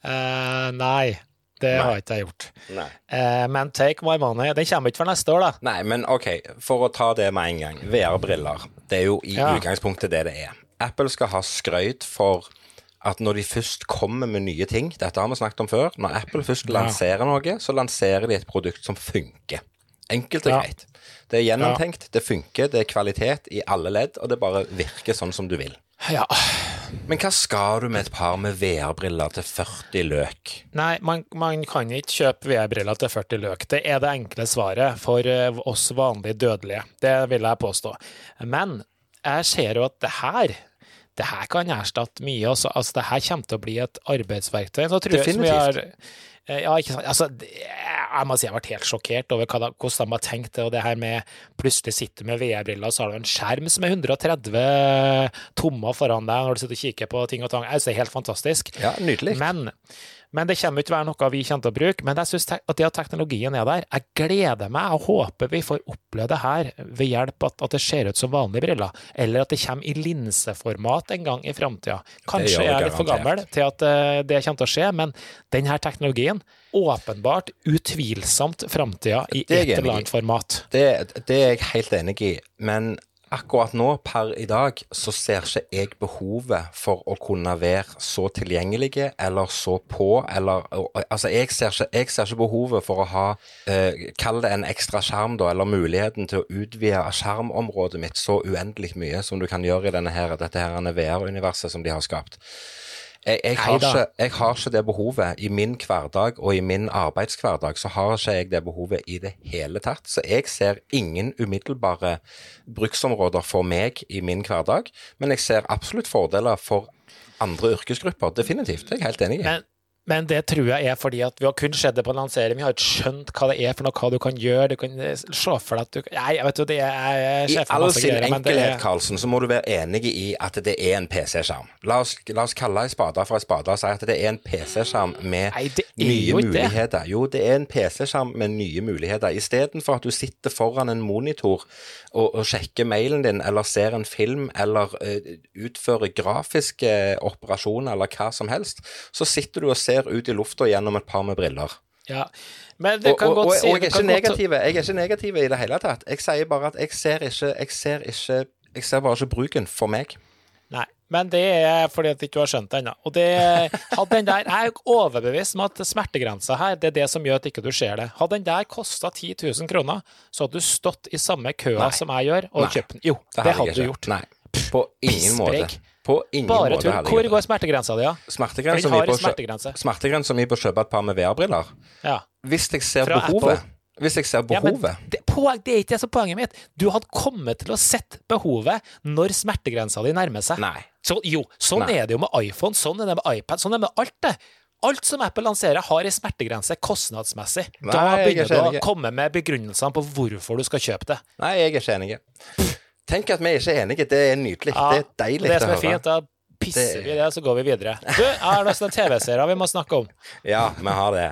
Eh, nei, det har ikke jeg gjort. Nei. Eh, men take my money. Den kommer ikke for neste år, da. Nei, men OK, for å ta det med en gang. VR-briller. Det er jo i Ja. utgangspunktet det det er. Apple skal ha skrøyt for at når de først kommer med nye ting Dette har vi snakket om før. Når Apple først Ja. lanserer noe, så lanserer de et produkt som funker. Enkelt og Ja. greit. Det er gjennomtenkt, det funker, det er kvalitet i alle ledd, og det bare virker sånn som du vil. Ja, Men hva skal du med et par med VR-briller til 40 løk? Nei, man, man kan ikke kjøpe VR-briller til 40 løk. Det er det enkle svaret for eh, oss vanlige dødelige. Det vil jeg påstå. Men jeg ser jo at det her det her kan erstatte mye. Altså, altså, det her kommer til å bli et arbeidsverktøy. Så tror jeg, som vi har, ja, ikke sant. Altså, jeg må si jeg vært helt sjokkert over hvordan de har tenkt det. Og det her med plutselig sitter med VR-briller, og så har du en skjerm som er 130 tommer foran deg når du sitter og kikker på ting og tang. Altså, det er helt fantastisk. Ja, nydelig. Men men det kommer ikke å være noe vi kommer til å bruke. Men jeg syns at det at teknologien er der, jeg gleder meg og håper vi får oppleve det her ved hjelp av at det ser ut som vanlige briller, eller at det kommer i linseformat en gang i framtida. Kanskje jeg er litt for gammel til at eh, det kommer til å skje, men denne teknologien åpenbart, utvilsomt framtida i et eller annet format. Det, det er jeg helt enig i, men akkurat nå, per i dag, så ser ikke jeg behovet for å kunne være så tilgjengelige eller så på, eller Altså, jeg ser ikke, jeg ser ikke behovet for å ha eh, Kall det en ekstra skjerm, da, eller muligheten til å utvide skjermområdet mitt så uendelig mye som du kan gjøre i denne her, dette her VR-universet som de har skapt. Jeg, jeg, har ikke, jeg, har ikke, det behovet. I min hverdag og i min arbeidshverdag så har ikke jeg det behovet i det hele tatt. Så jeg ser ingen umiddelbare bruksområder for meg i min hverdag. Men jeg ser absolutt fordeler for andre yrkesgrupper. Definitivt. Det er jeg helt enig i. Men men det tror jeg er fordi at vi har kun sett det på lansering. Vi har ikke skjønt hva det er for noe, hva du kan gjøre. Du kan se for deg at du Nei, jeg vet jo, det er I all sin enkelhet, Karlsen, så må du være enig i at det er en PC-skjerm. La, la, oss kalle ei spade for ei spade og si at det er en PC-skjerm med nei, nye muligheter. Det. Jo, det er en PC-skjerm med nye muligheter. Istedenfor at du sitter foran en monitor og, og sjekker mailen din, eller ser en film, eller uh, utfører grafiske operasjoner, eller hva som helst, så sitter du og ser ser ut i lufta gjennom et par med briller. Ja, men det kan og, godt si Og jeg er, ikke negativ, jeg er ikke negativ i det hele tatt. Jeg sier bare at jeg ser ikke Jeg ser, ikke, jeg ser bare ikke bruken for meg. Nei, men det er fordi at du ikke har skjønt det ennå. Og det, den der, jeg er overbevist om at smertegrensa her, det er det som gjør at ikke du ser det. Hadde den der kosta 10 000 kroner, så hadde du stått i samme køa Nei. som jeg gjør, og kjøpt den. Jo, det, det hadde du gjort. Nei, på ingen måte. På ingen Bare måte. Bare Hvor går smertegrensa di, ja? Smertegrensa mi på, smertegrense. smertegrensa mi på å kjøpe et par med VR-briller. Ja. Hvis jeg ser Fra behovet Apple. Hvis jeg ser behovet. Ja, det, poen, det, er ikke det som er poenget mitt. Du hadde kommet til å sett behovet når smertegrensa di nærmer seg. Nei. Så, jo, sånn Nei. er det jo med iPhone, sånn er det med iPad, sånn er det med alt det. Alt som Apple lanserer, har en smertegrense kostnadsmessig. Nei, da begynner du å komme med begrunnelsene på hvorfor du skal kjøpe det. Nei, jeg er ikke enig. Tenk at vi ikke er enige. Det er nydelig. Ja, det er deilig. Det som er fint, da pisser vi i det, så går vi videre. Du, jeg har nesten en TV-serie vi må snakke om. Ja, vi har det.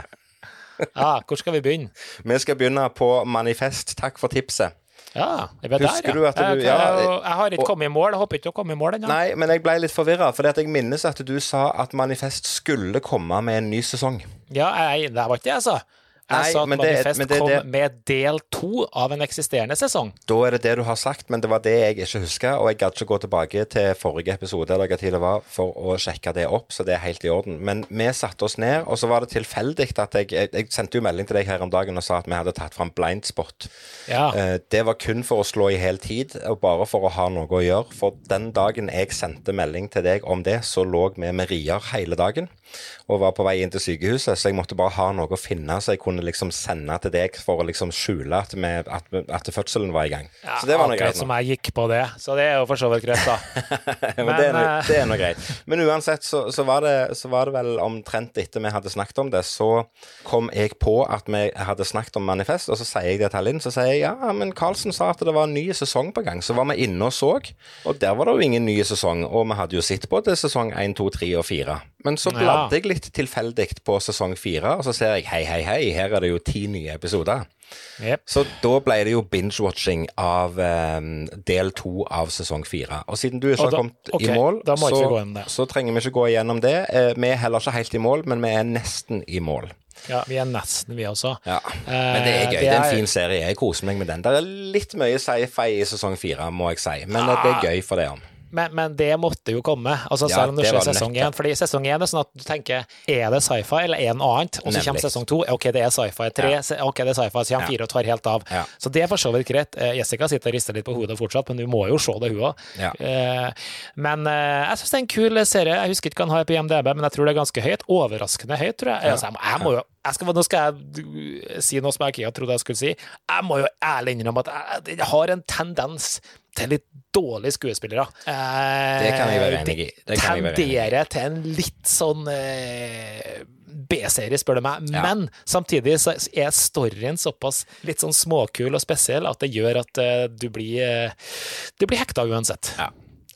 ja, hvor skal vi begynne? Vi skal begynne på Manifest. Takk for tipset. Ja, jeg vet Husker der, ja. Du ja, jeg, jeg har ikke kommet i mål. Jeg håper ikke å komme i mål ennå. Nei, men jeg ble litt forvirra, for jeg minnes at du sa at Manifest skulle komme med en ny sesong. Ja, jeg, det var ikke det jeg sa. Jeg Nei, sa at Manifest det, det, kom det, med del to av en eksisterende sesong. Da er det det du har sagt, men det var det jeg ikke huska. Og jeg gadd ikke gå tilbake til forrige episode eller hva tid det var, for å sjekke det opp, så det er helt i orden. Men vi satte oss ned, og så var det tilfeldig at jeg, jeg, jeg sendte jo melding til deg her om dagen og sa at vi hadde tatt fram blindspot. Ja. Uh, det var kun for å slå i hel tid, og bare for å ha noe å gjøre. For den dagen jeg sendte melding til deg om det, så lå vi med rier hele dagen og var på vei inn til sykehuset, så jeg måtte bare ha noe å finne så jeg kunne liksom sende til deg for å liksom skjule at, med, at, at fødselen var i gang. Ja, så det var noe greit. som jeg gikk på det, så det er jo for så vidt greit, da. Men, Men det, er noe, eh, det, er noe, greit. Men uansett så, så, var det, så, var det, vel omtrent etter vi hadde snakket om det, så kom jeg på at vi hadde snakket om Manifest, og så sier jeg det til Linn, så sier jeg ja, men Carlsen sa at det var en ny sesong på gang. Så var vi inne og så, og der var det jo ingen ny sesong, og vi hadde jo sett på til sesong 1, 2, 3 og 4. Men så bladde jeg litt tilfeldig på sesong 4, og så ser jeg hei, hei, hei, her er det jo ti nye episoder. Yep. Så da ble det jo binge-watching av um, del to av sesong fire. Og siden du ikke har kommet okay, i mål, så, så, trenger vi ikke gå igjennom det. Uh, vi er heller ikke helt i mål, men vi er nesten i mål. Ja, vi er nesten, vi også. Ja, Men det er gøy. Det er, det er en fin serie. Jeg koser meg med den. Det er litt mye sci-fi i sesong fire, må jeg si, men ja. det er gøy for det. om men, men det måtte jo komme, altså Ja, selv om du ser sesong én. Fordi sesong én er sånn at du tenker er det sci-fi eller er det noe annet? Og så kommer sesong to, ok, det er sci-fi. Tre, Ja. ok, det er sci-fi. Så kommer Ja. fire og tar helt av. Så det er for så vidt greit. Eh, Jessica sitter og rister litt på hodet fortsatt, men du må jo se det, hun òg. Ja. Men eh, jeg syns det er en kul serie. Jeg husker ikke hva han har på IMDb, men jeg tror det er ganske høyt. Overraskende høyt, tror jeg. Altså, jeg, må, jeg må jo jeg skal, Nå skal jeg si noe som jeg ikke trodde jeg skulle si. Jeg må jo ærlig innrømme at jeg, jeg har en tendens til litt dårlige skuespillere. Eh, Det kan jeg være enig i. Det tenderer til en litt sånn eh, B-serie, spør du meg. Ja. Men samtidig så er storyen såpass litt sånn småkul og spesiell at det gjør at eh, du blir eh, Du blir hekta uansett. Ja.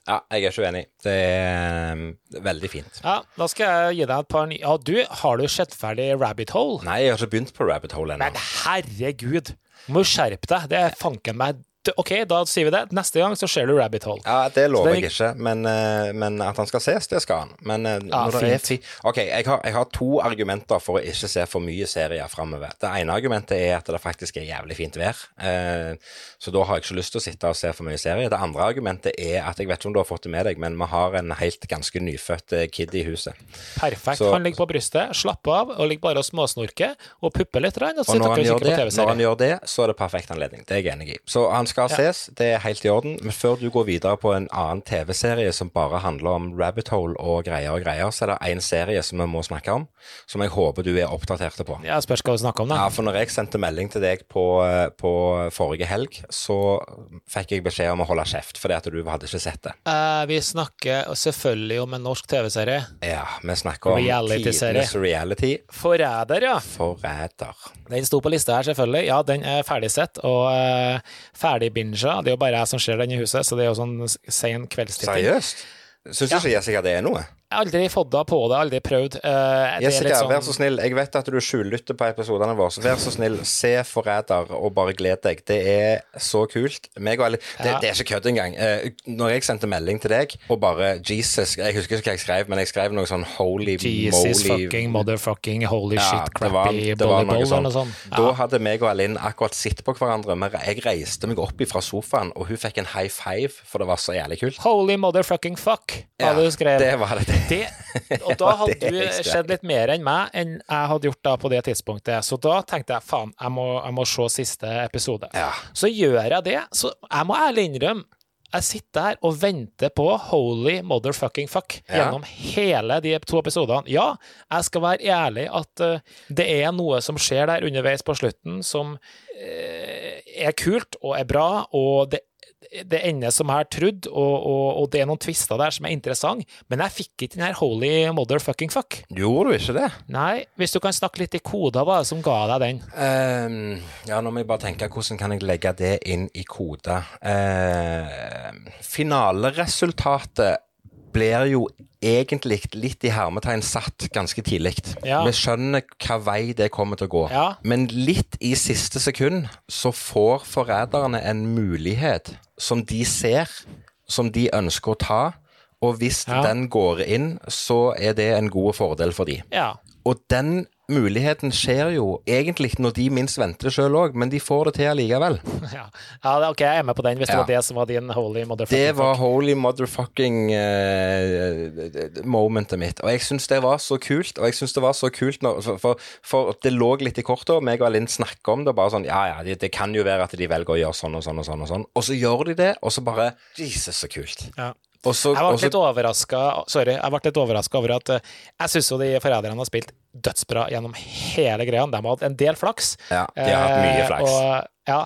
ja, jeg er ikke uenig. Det er um, veldig fint. Ja, da skal jeg gi deg et par nye Ja, du, har du sett ferdig Rabbit Hole? Nei, jeg har ikke begynt på Rabbit Hole ennå. Men herregud, må skjerpe deg. Det er fanken meg OK, da sier vi det. Neste gang så ser du Rabbit Hole. Ja, det lover det- jeg ikke, men, eh, men at han skal ses, det skal han. Men eh, Ja, når det er fint. Ok, jeg har, jeg har to argumenter for å ikke se for mye serier framover. Det ene argumentet er at det faktisk er jævlig fint vær, eh, så da har jeg ikke lyst til å sitte og se for mye serier. Det andre argumentet er at jeg vet ikke om du har fått det med deg, men vi har en helt ganske nyfødt eh, kid i huset. Perfekt. Så- han ligger på brystet, slapper av og ligger bare og småsnorker og pupper litt, og Og når han, det, når han gjør det, så er det perfekt anledning. Det er jeg enig i. Så han skal ses, det er helt i orden. Men før du går videre på en annen TV-serie som bare handler om rabbit hole og greier og greier, så er det én serie som vi må snakke om, som jeg håper du er oppdatert på. Ja, spørs hva vi snakker om, da. Ja, for når jeg sendte melding til deg på, eh, på forrige helg, så fikk jeg beskjed om å holde kjeft, fordi at du hadde ikke sett det. Uh, vi snakker selvfølgelig om en norsk TV-serie. Ja, vi snakker om Reality-serie. tidenes reality. Forræder, ja. Forræder. Den sto på lista her, selvfølgelig. Ja, den er ferdig sett og uh, ferdig binga. Det er jo bare jeg som ser den i huset, så det er jo sånn sen kveldstid. Seriøst? Syns Ja. ikke Jessica det er noe? Aldri fått det på det, aldri prøvd. Eh, det er Jessica, sånn- vær så snill. Jeg vet at du skjullytter på episodene våre, så vær så snill, se 'Forræder' og bare gled deg. Det er så kult. Og Ali, det, Ja. det er ikke kødd engang. Uh, når jeg sendte melding til deg og bare Jesus Jeg husker ikke hva jeg skrev, men jeg skrev noe sånn holy Jesus moly fucking motherfucking holy Ja, shit crappy det volleyball eller noe sånt. sånt. Da hadde meg og Alinn akkurat sittet på hverandre, men jeg reiste meg opp fra sofaen, og hun fikk en high five, for det var så jævlig kult. Holy motherfucking fuck, Ja, hadde du skrevet. det var det. Det, og da hadde du skjedd litt mer enn meg enn jeg hadde gjort da på det tidspunktet. Så da tenkte jeg faen, jeg må, jeg må se siste episode. Ja. Så gjør jeg det. Så jeg må ærlig innrømme, jeg sitter her og venter på holy motherfucking fuck Ja. gjennom hele de to episodene. Ja, jeg skal være ærlig at uh, det er noe som skjer der underveis på slutten som uh, er kult og er bra, og det det ender som jeg har trodd, og, og, og det er noen twister der som er interessant, men jeg fikk ikke den her holy motherfucking fuck. Gjorde du ikke det? Nei, hvis du kan snakke litt i koder, hva er det som ga deg den? Ehm, ja, nå må jeg bare tenke hvordan kan jeg legge det inn i koder? Uh, finaleresultatet blir jo egentlig litt i hermetegn satt ganske tidlig. Ja. Vi skjønner hva vei det kommer til å gå. Ja. Men litt i siste sekund så får forræderne en mulighet som de ser, som de ønsker å ta. Og hvis Ja. den går inn, så er det en god fordel for de. Ja. Og den muligheten skjer jo egentlig når de minst venter det sjøl òg, men de får det til allikevel. ja. ja ok, jeg er med på den, hvis det Ja. var det som var din holy motherfucking Det var holy motherfucking uh, momentet mitt. Og jeg syns det var så kult. Og jeg synes det var så kult når, for, for det lå litt i kortet, og meg og Linn snakker om det. Bare sånn Ja, ja, det, det kan jo være at de velger å gjøre sånn og sånn og sånn. Og sånn Og så gjør de det, og så bare Jesus, så kult. Ja. Og så, Jeg ble også... litt overraska Sorry, jeg ble litt overraska over at eh, Jeg syns jo de forræderne har spilt dødsbra gjennom hele greia. De har hatt en del flaks. Ja, de har hatt mye Eh, flaks. Og, ja,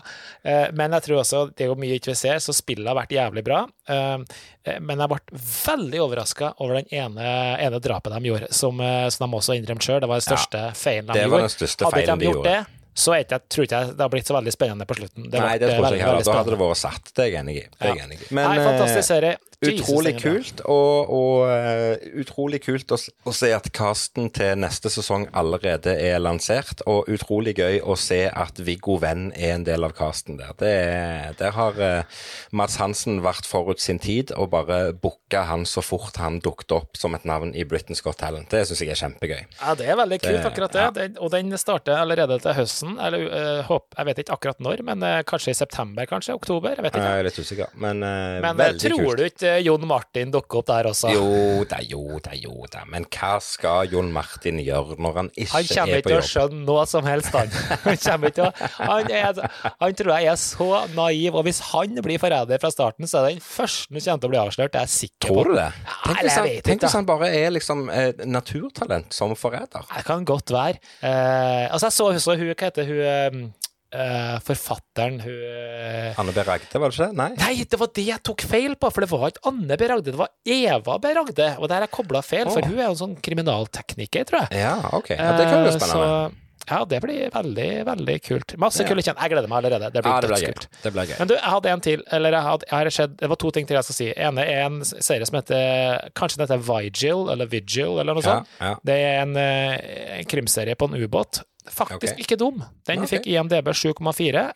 eh, men jeg tror også det er jo mye ikke vi ser, så spillet har vært jævlig bra. Men jeg ble veldig overraska over den ene, ene drapet de gjorde, som, som de også innrømte sjøl. Det var den største feilen de gjorde. Hadde ikke de gjort det, så jeg tror ikke jeg det har blitt så veldig spennende på slutten. Det Nei, det tror veldig, ikke jeg heller. Da hadde det vært satt. Det er jeg enig i. Er jeg i. Nei, fantastisk serie. Utrolig kult, og, og uh, utrolig kult å, å se at casten til neste sesong allerede er lansert, og utrolig gøy å se at Viggo Venn er en del av casten der. Det, er- der har uh, Mads Hansen vært forut sin tid og bare booka han så fort han dukket opp som et navn i Britain's Got Talent. Det syns jeg er kjempegøy. Ja, det er veldig kult, Det- akkurat det. ja. Den, og den starter allerede til høsten. Eller uh, håp, jeg vet ikke akkurat når, men eh, kanskje i september, kanskje? Oktober? Jeg vet ikke. Jeg er litt usikker, men, eh, Men eh, veldig tror kult. du ikke eh, Jon Martin dukke opp der også. Jo da, jo da, jo da. Men hva skal Jon Martin gjøre når han ikke Han kommer er ikke til å skjønne noe som helst, han. Han, å, han, er, han tror jeg er så naiv, og hvis han blir forræder fra starten, så er det den første som kommer til å bli avslørt, det er jeg sikker på. Tror du det? Tenk eller hvis han, tenk hvis han bare er liksom eh, naturtalent som forræder. Det kan godt være. Eh, altså, jeg så så hun, hva heter hun, eh, forfatteren, hun uh, Anne B. Ragde, var det ikke det? Nei? Nei, det var det jeg tok feil på, for det var ikke Anne B. Ragde, det var Eva B. Ragde. Og der jeg kobla feil, for hun er jo en sånn kriminaltekniker, tror jeg. Ja, ok. Ja, det kan jo være Eh, spennende. Så, ja, det blir veldig, veldig kult. Masse kule kjent. Jeg gleder meg allerede. Det blir Ja, det blir gøy. Det ble gøy. Men du, jeg hadde en til. Eller jeg hadde, jeg skjedd, det var to ting til jeg skal si. ene er en serie som heter Kanskje den heter Vigil, eller Vigil, eller noe Ja, sånt. ja. Det er en, eh, en krimserie på en ubåt. Faktisk okay. ikke dum. Den okay. fikk IMDb 7,4.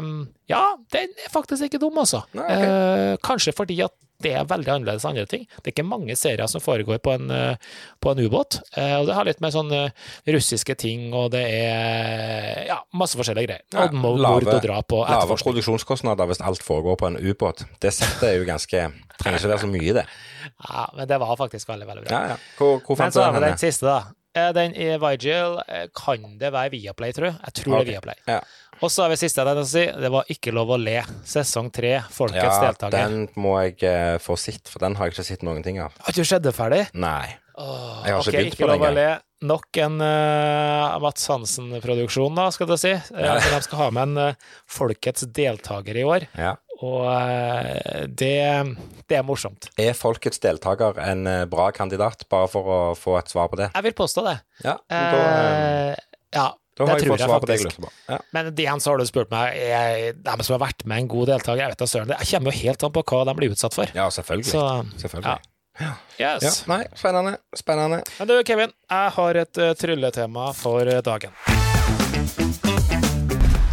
Um, ja, den er faktisk ikke dum, altså. Okay. ok. Eh, kanskje fordi at det er veldig annerledes andre ting. Det er ikke mange serier som foregår på en, eh, på en ubåt. Eh, og det har litt med sånne russiske ting, og det er ja, masse forskjellige greier. Ja, mord lave- og drap og Lave produksjonskostnader hvis alt foregår på en ubåt. Det settet er jo ganske Trenger ikke være så mye, i det. Ja, men det var faktisk veldig, veldig bra. Ja, ja. Hvor, hvor Men fant så du har den vi den siste, da. Eh, Den i Vigil eh, kan det være Viaplay, tror jeg. Jeg tror det er. Viaplay. Ja. Og så har vi siste jeg tenkte å si. Det var Ikke lov å le. Sesong tre. Folkets Ja, deltaker. den må jeg eh, få sett, for den har jeg ikke sett noen ting av. Har du sett det ferdig? Nei. Åh, Jeg har ikke okay, begynt ikke på å le. Nok en uh, Mats Hansen-produksjon, da, skal du si. Eh, Ja. de skal ha med en uh, Folkets deltaker i år. Ja. Og uh, det, det er morsomt. Er folkets deltaker en bra kandidat, bare for å få et svar på det? Jeg vil påstå det. Ja, da, ja, da det jeg fått svar på det jeg lurte på. Ja. Men igjen så har du spurt meg er de som har vært med en god deltaker. Jeg vet da søren. Det kommer jo helt an på hva de blir utsatt for. ja, selvfølgelig. Så selvfølgelig. ja. Ja. yes. Nei, spennende. Spennende. Men du, Kevin, jeg har et uh, trylletema for eh, dagen.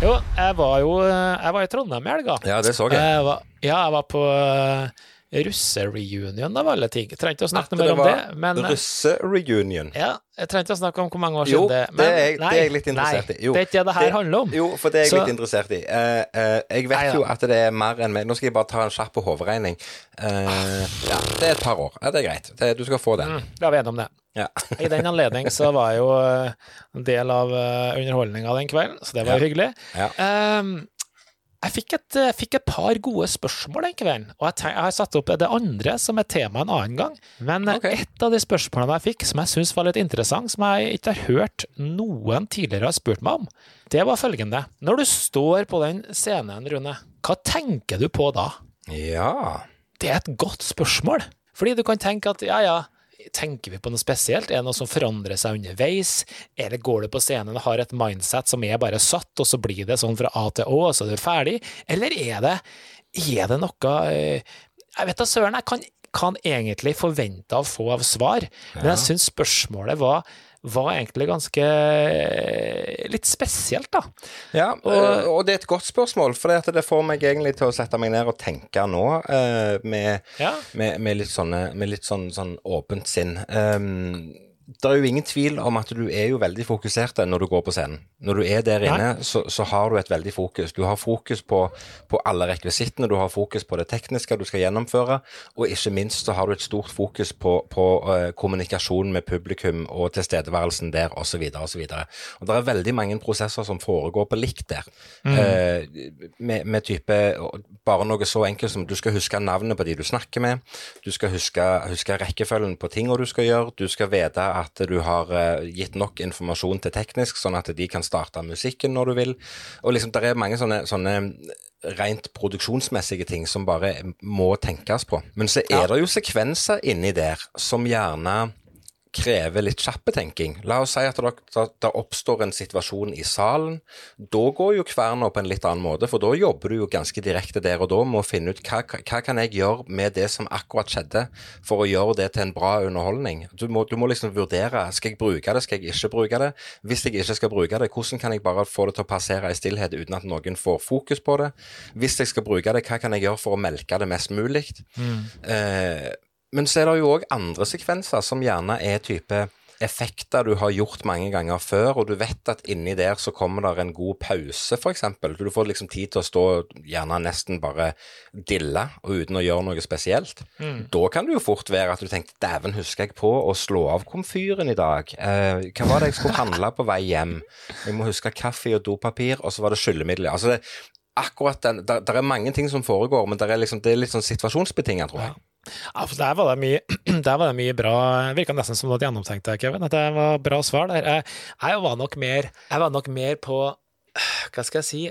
Jo, jeg var jo eh, Jeg var i Trondheim i helga. Ja, det så jeg. Jeg var, ja, jeg var på uh, russereunion av alle ting. Jeg trengte å snakke mer om det, men eh, Russereunion. ja, jeg trengte å snakke om hvor mange år siden det det er jeg- nei, det er jeg litt interessert nei, i. Jo, det er ikke det det her handler om. Jo, for det er jeg Så- litt interessert i. Uh, uh, jeg vet Nei, jo at det er mer enn meg. Nå skal jeg bare ta en kjapp hoderegning. Uh, ja, det er et par år. Ja, det er greit. Det, du skal få den. Mm, Da er vi enige om det. Ja. I den anledning så var jeg jo en del av underholdninga den kvelden, så det var Ja. hyggelig. Ja. Ehm, jeg fikk et, jeg fikk et par gode spørsmål den kvelden, og jeg, tenk, jeg har satt opp det andre som et tema en annen gang. Men okay. Et av de spørsmålene jeg fikk som jeg syns var litt interessant, som jeg ikke har hørt noen tidligere har spurt meg om, det var følgende. Når du står på den scenen, Rune, hva tenker du på da? ja. Det er et godt spørsmål. Fordi du kan tenke at ja, ja, tenker vi på noe spesielt? Er det noe som forandrer seg underveis? Eller går du på scenen og har et mindset som er bare satt, og så blir det sånn fra A til Å, og så er du ferdig? Eller er det, er det noe eh, Jeg vet da søren, jeg kan, kan egentlig forvente å få av svar, men jeg syns spørsmålet var, var egentlig ganske eh, litt spesielt, da. Ja, og, og det er et godt spørsmål, for det, at det får meg egentlig til å sette meg ned og tenke nå eh, med, Ja. med, med litt, sånne, med litt sånn, sånn åpent sinn. Um, det er jo ingen tvil om at du er jo veldig fokusert når du går på scenen. Når du er der inne, så, så har du et veldig fokus. Du har fokus på, på alle rekvisittene, du har fokus på det tekniske du skal gjennomføre, og ikke minst så har du et stort fokus på, på uh, kommunikasjon med publikum og tilstedeværelsen der, osv., osv. Og det er veldig mange prosesser som foregår på likt der. Eh, med, med type bare noe så enkelt som du skal huske navnet på de du snakker med, du skal huske, huske rekkefølgen på tingene du skal gjøre, du skal vite at du har eh, gitt nok informasjon til teknisk, sånn at de kan starte musikken når du vil. Og liksom, det er mange sånne, sånne rent produksjonsmessige ting som bare må tenkes på. Men så er det jo sekvenser inni der som gjerne krever litt kjappe tenking. La oss si at det, oppstår en situasjon i salen. Da går jo kverna på en litt annen måte, for da jobber du jo ganske direkte der og da med å finne ut hva, hva kan jeg gjøre med det som akkurat skjedde, for å gjøre det til en bra underholdning. Du må, du må liksom vurdere skal jeg bruke det, skal jeg ikke bruke det. Hvis jeg ikke skal bruke det, hvordan kan jeg bare få det til å passere i stillhet uten at noen får fokus på det? Hvis jeg skal bruke det, hva kan jeg gjøre for å melke det mest mulig? Eh, men så er det jo òg andre sekvenser som gjerne er type effekter du har gjort mange ganger før, og du vet at inni der så kommer det en god pause, f.eks. Du får liksom tid til å stå gjerne nesten bare dille og uten å gjøre noe spesielt. Da kan det jo fort være at du tenkte dæven, husker jeg på å slå av komfyren i dag? Eh, hva var det jeg skulle handle på vei hjem? Jeg må huske kaffe og dopapir, og så var det skyllemiddel. Altså det, akkurat den, der, der er mange ting som foregår, men der er liksom, det er litt sånn situasjonsbetinget, tror jeg. Ja, for der var det mye, var det mye bra Virka nesten som du hadde gjennomtenkt, Kevin. At det var bra svar der. Jeg, jeg, var nok mer, jeg var nok mer på Hva skal jeg si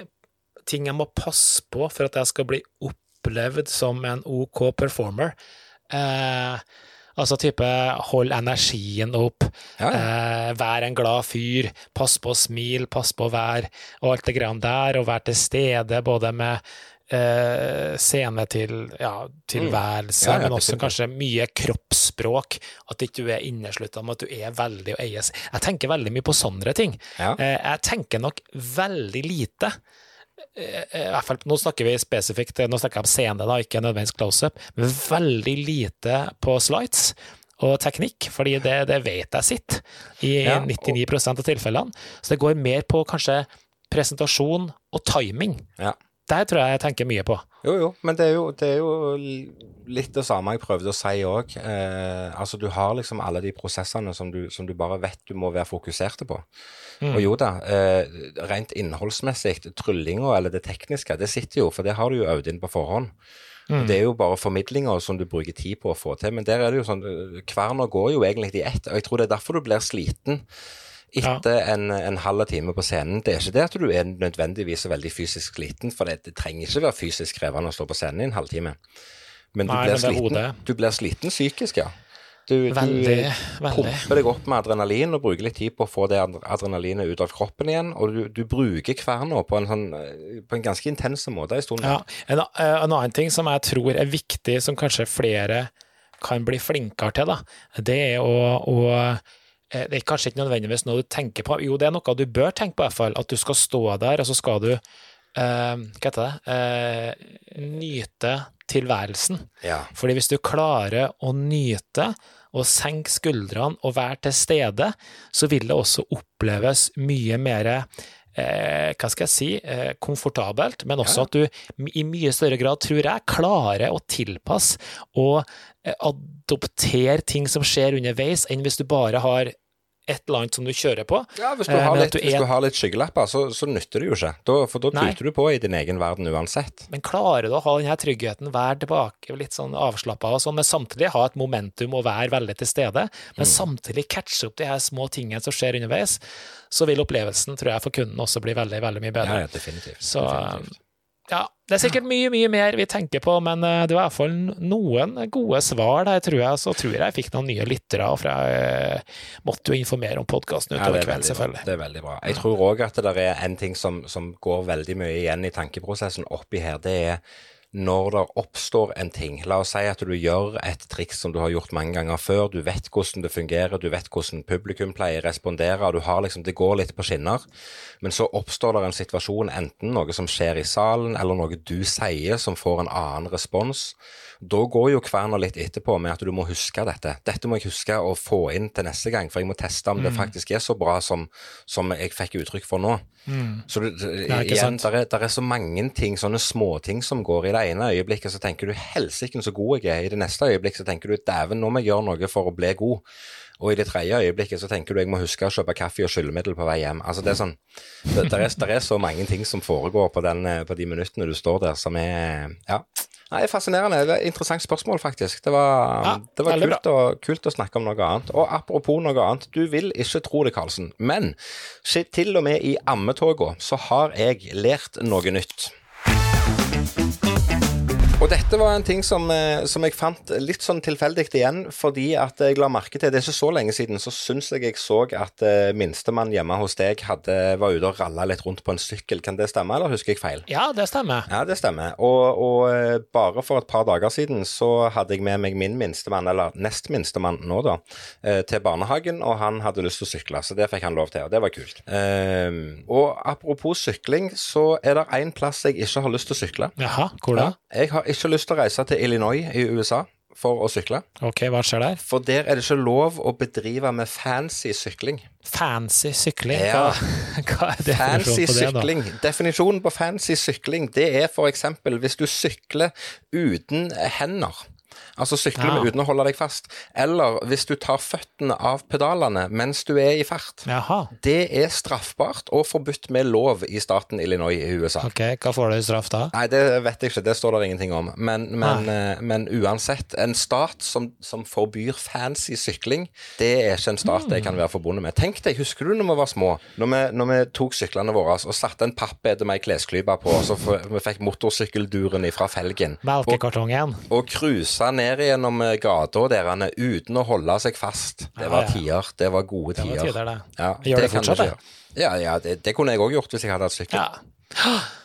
Ting jeg må passe på for at jeg skal bli opplevd som en OK performer. Eh, altså type hold energien opp, Ja, ja. eh, vær en glad fyr, pass på å smile, pass på å være og alt det greiene der, og være til stede både med eh, scene til ja, tilværelse, Mm. Ja, men også kanskje mye kroppsspråk. At ikke du er inneslutta med at du er veldig og eies. Jeg tenker veldig mye på sånne ting. Eh, jeg tenker nok veldig lite. eh, I hvert fall, Nå snakker vi spesifikt nå snakker jeg om scene, da, ikke nødvendigvis close-up, men veldig lite på slides og teknikk, fordi det, det vet jeg sitter i Ja, 99% av tilfellene. Så det går mer på kanskje presentasjon og timing. Ja. Der tror jeg jeg tenker mye på. Jo, jo, men det er jo, det er jo litt det samme jeg prøvde å si òg. Eh, altså, du har liksom alle de prosessene som du, som du bare vet du må være fokuserte på. Og jo da, eh, rent innholdsmessig, tryllinga eller det tekniske, det sitter jo, for det har du jo øvd inn på forhånd. Mm. Det er jo bare formidlinga som du bruker tid på å få til. Men der er det jo sånn, eh, kverna går jo egentlig i ett. Og jeg tror det er derfor du blir sliten etter en, en halv time på scenen. Det er ikke det at du er nødvendigvis veldig fysisk sliten, for det, det trenger ikke være fysisk krevende å stå på scenen i en halvtime. Men du, Nei, blir, men sliten, du blir sliten psykisk, ja. Du, Veldig, du pumper deg opp med adrenalin og bruker litt tid på å få det adrenalinet ut av kroppen igjen. Og du, du bruker kverna på sånn, eh, på en ganske intens måte en stund. Ja, en, eh, en annen ting som jeg tror er viktig, som kanskje flere kan bli flinkere til, da, det er å, å Det er kanskje ikke nødvendigvis noe du tenker på. Jo, det er noe du bør tenke på, i hvert fall. At du skal stå der, og så skal du eh, Hva heter det? Eh, nyte tilværelsen. Ja. Fordi hvis du klarer å nyte og senke skuldrene og være til stede, så vil det også oppleves mye mer eh, hva skal jeg si, eh, komfortabelt, men også at du i mye større grad, tror jeg, klarer å tilpasse og eh, adoptere ting som skjer underveis, enn hvis du bare har et eller annet som du kjører på. Ja, hvis du Eh, har litt, du er... hvis du har litt skyggelapper, så, så nytter det jo ikke. Da, for da Nei. tuter du på i din egen verden uansett. Men klarer du å ha denne tryggheten, være tilbake litt sånn avslappa og sånn, men samtidig ha et momentum og være veldig til stede, men samtidig catche opp de her små tingene som skjer underveis, så vil opplevelsen, tror jeg, for kunden også bli veldig, veldig mye bedre. Ja, ja, definitivt. Så definitivt. Ja, det er sikkert mye, mye mer vi tenker på, men eh, det var i hvert fall noen gode svar der, tror jeg. Så tror jeg jeg fikk noen nye lyttere, for jeg eh, måtte jo informere om podkasten utover er kvelden, selvfølgelig. bra. Det er veldig bra. Jeg tror òg at det der er en ting som, som går veldig mye igjen i tankeprosessen oppi her, det er når det oppstår en ting. La oss si at du gjør et triks som du har gjort mange ganger før. Du vet hvordan det fungerer, du vet hvordan publikum pleier å respondere. du har liksom, Det går litt på skinner. Men så oppstår det en situasjon, enten noe som skjer i salen, eller noe du sier som får en annen respons. Da går jo kverna litt etterpå med at du må huske dette. Dette må jeg huske å få inn til neste gang, for jeg må teste om det faktisk er så bra som, som jeg fikk uttrykk for nå. Så du, igjen, der er, der er så mange ting, sånne småting som går. I det ene øyeblikket så tenker du 'helsike, så god jeg er'. I det neste øyeblikket så tenker du 'dæven, nå må jeg gjøre noe for å bli god'. Og i det tredje øyeblikket så tenker du 'jeg må huske å kjøpe kaffe og skyllemiddel på vei hjem'. Altså det er sånn, det, der, er, der er så mange ting som foregår på, den, eh, på de minuttene du står der, som er Ja. Nei, Fascinerende. Det er et Interessant spørsmål, faktisk. Det var, Ja, det var kult, å, kult å snakke om noe annet. Og apropos noe annet, du vil ikke tro det, Karlsen, men til og med i ammetoga så har jeg lært noe nytt. Og dette var en ting som, eh, som jeg fant litt sånn tilfeldig igjen, fordi at jeg la merke til Det er ikke så lenge siden så syns jeg jeg så at eh, minstemann hjemme hos deg hadde, var ute og ralla litt rundt på en sykkel. Kan det stemme, eller husker jeg feil? Ja, det stemmer. Ja, det stemmer. Og, og eh, bare for et par dager siden så hadde jeg med meg min minstemann, eller nest minstemann nå, da, til barnehagen, og han hadde lyst til å sykle, så det fikk han lov til, og det var kult. Ehm, og apropos sykling, så er det én plass jeg ikke har lyst til å sykle. Jaha, hvor da? Jeg har ikke lyst til å reise til Illinois i USA. for å sykle. Ok, hva skjer der? For der er det ikke lov å bedrive med fancy sykling. Fancy sykling? Ja. Hva, hva er definisjonen Fancy på det, da? sykling. Definisjonen på fancy sykling, det er eksempel hvis du sykler uten hender. Altså sykle Ja. uten å holde deg fast. Eller hvis du tar føttene av pedalene mens du er i fart. Jaha. Det er straffbart og forbudt med lov i staten Illinois i USA. Ok, hva får du i straff da? Nei, det vet jeg ikke, det står det ingenting om. Men, men, eh, men uansett, en stat som, som forbyr fancy sykling, det er ikke en stat jeg kan være forbundet med. Tenk deg, husker du når vi var små, når vi, når vi tok syklene våre og satte en pappede med ei klesklype på, og så vi fikk motorsykkelduren ifra felgen, og, Melkekartongen? og cruisa ned gjennom eh, gata der han er uten å holde seg fast. Det var ja. tider, det var gode Det var tider. tider, det. Ja, Gjør det det fortsatt, det? Ja, ja det, det kunne jeg òg gjort hvis jeg hadde hatt sykkel. Ja.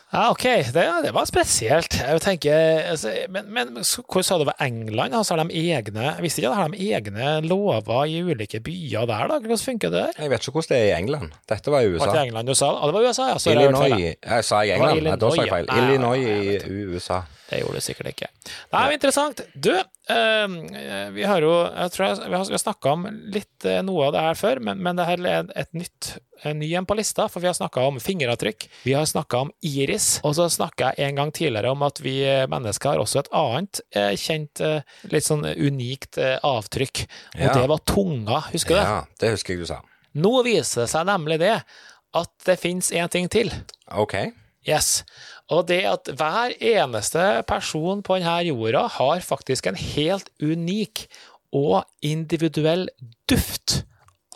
Ja, ok, det, det var spesielt. Jeg tenker, altså, men, men hvor sa du det var England? Altså, har de egne, jeg visste ikke har de egne lover i ulike byer der, da? Hvordan funker det der? Jeg vet ikke hvordan det er i England. Dette var i USA. Var USA. det England du sa? Ja, det var USA, ja. Så Illinois jeg Sa jeg England? Nei, da sa jeg feil. Illinois i USA. Det gjorde du sikkert ikke. Nei, men interessant. Du, eh, vi har jo jeg tror jeg, vi har, snakka om litt eh, noe av det her før, men, men det her er et nytt en ny en på lista, for vi har snakka om fingeravtrykk, vi har snakka om iris, og så snakka jeg en gang tidligere om at vi eh, mennesker har også et annet eh, kjent, eh, litt sånn unikt avtrykk, og Ja. det var tunga, husker du det? Ja, det husker jeg du sa. Nå viser det seg nemlig det, at det fins en ting til. OK. Yes. Og det at hver eneste person på denne jorda har faktisk en helt unik og individuell duft.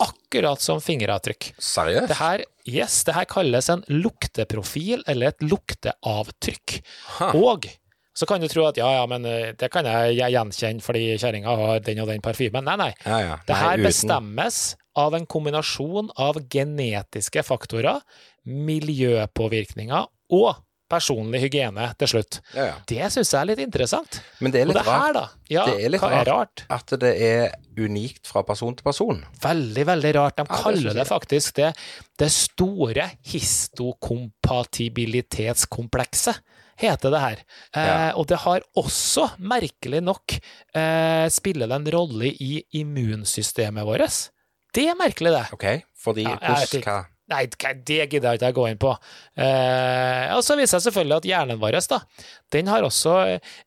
Akkurat som fingeravtrykk. Seriøst? Det her, yes, det her kalles en lukteprofil, eller et lukteavtrykk. Ha. Og så kan du tro at ja, ja, men eh, det kan jeg gjenkjenne fordi kjerringa har den og den parfymen. Nei, nei. Ja, ja. Det her uten- bestemmes av en kombinasjon av genetiske faktorer, miljøpåvirkninger og personlig hygiene til slutt. Ja, ja. Det syns jeg er litt interessant. Men det er litt det her, rart da? Ja, Det er litt er rart? at det er unikt fra person til person. Veldig, veldig rart. De kaller det det faktisk det, det store histokompatibilitetskomplekset. Heter det her. Eh, Ja. og det har også, merkelig nok, eh, spiller det en rolle i immunsystemet vårt. Det er merkelig, det. OK? Fordi Ja, hvordan hva Nei, det gidder jeg ikke å gå inn på. Eh, og så viser jeg selvfølgelig at hjernen vår da, den har også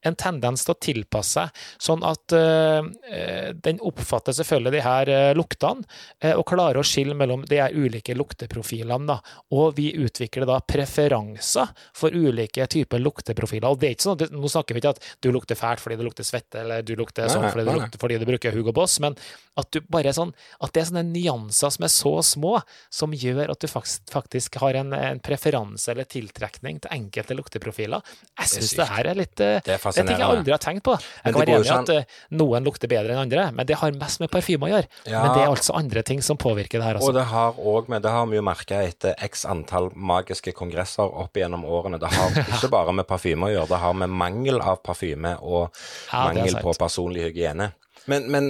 en tendens til å tilpasse seg, sånn at eh, den oppfatter selvfølgelig de her eh, luktene, eh, og klarer å skille mellom de her ulike lukteprofilene. Da. Og vi utvikler da preferanser for ulike typer lukteprofiler. Og det er ikke sånn at, Nå snakker vi ikke at du lukter fælt fordi du lukter svette, eller du lukter sånn fordi du, lukter, fordi du bruker Hugo Boss, men at, du bare er sånn, at det er sånne nyanser som er så små, som gjør at du faktisk, faktisk har en, en preferanse eller tiltrekning til enkelte lukteprofiler. Jeg syns det, det her er litt eh, Det er ting jeg aldri har tenkt på. Jeg kan være enig i at eh, noen lukter bedre enn andre, men det har mest med parfyme å gjøre. Ja. Men det er altså andre ting som påvirker det her Og det har òg med Det har vi jo merka etter x antall magiske kongresser opp gjennom årene. Det har ikke bare med parfyme å gjøre, det har med mangel av parfyme og Ja, mangel på personlig hygiene. Men, men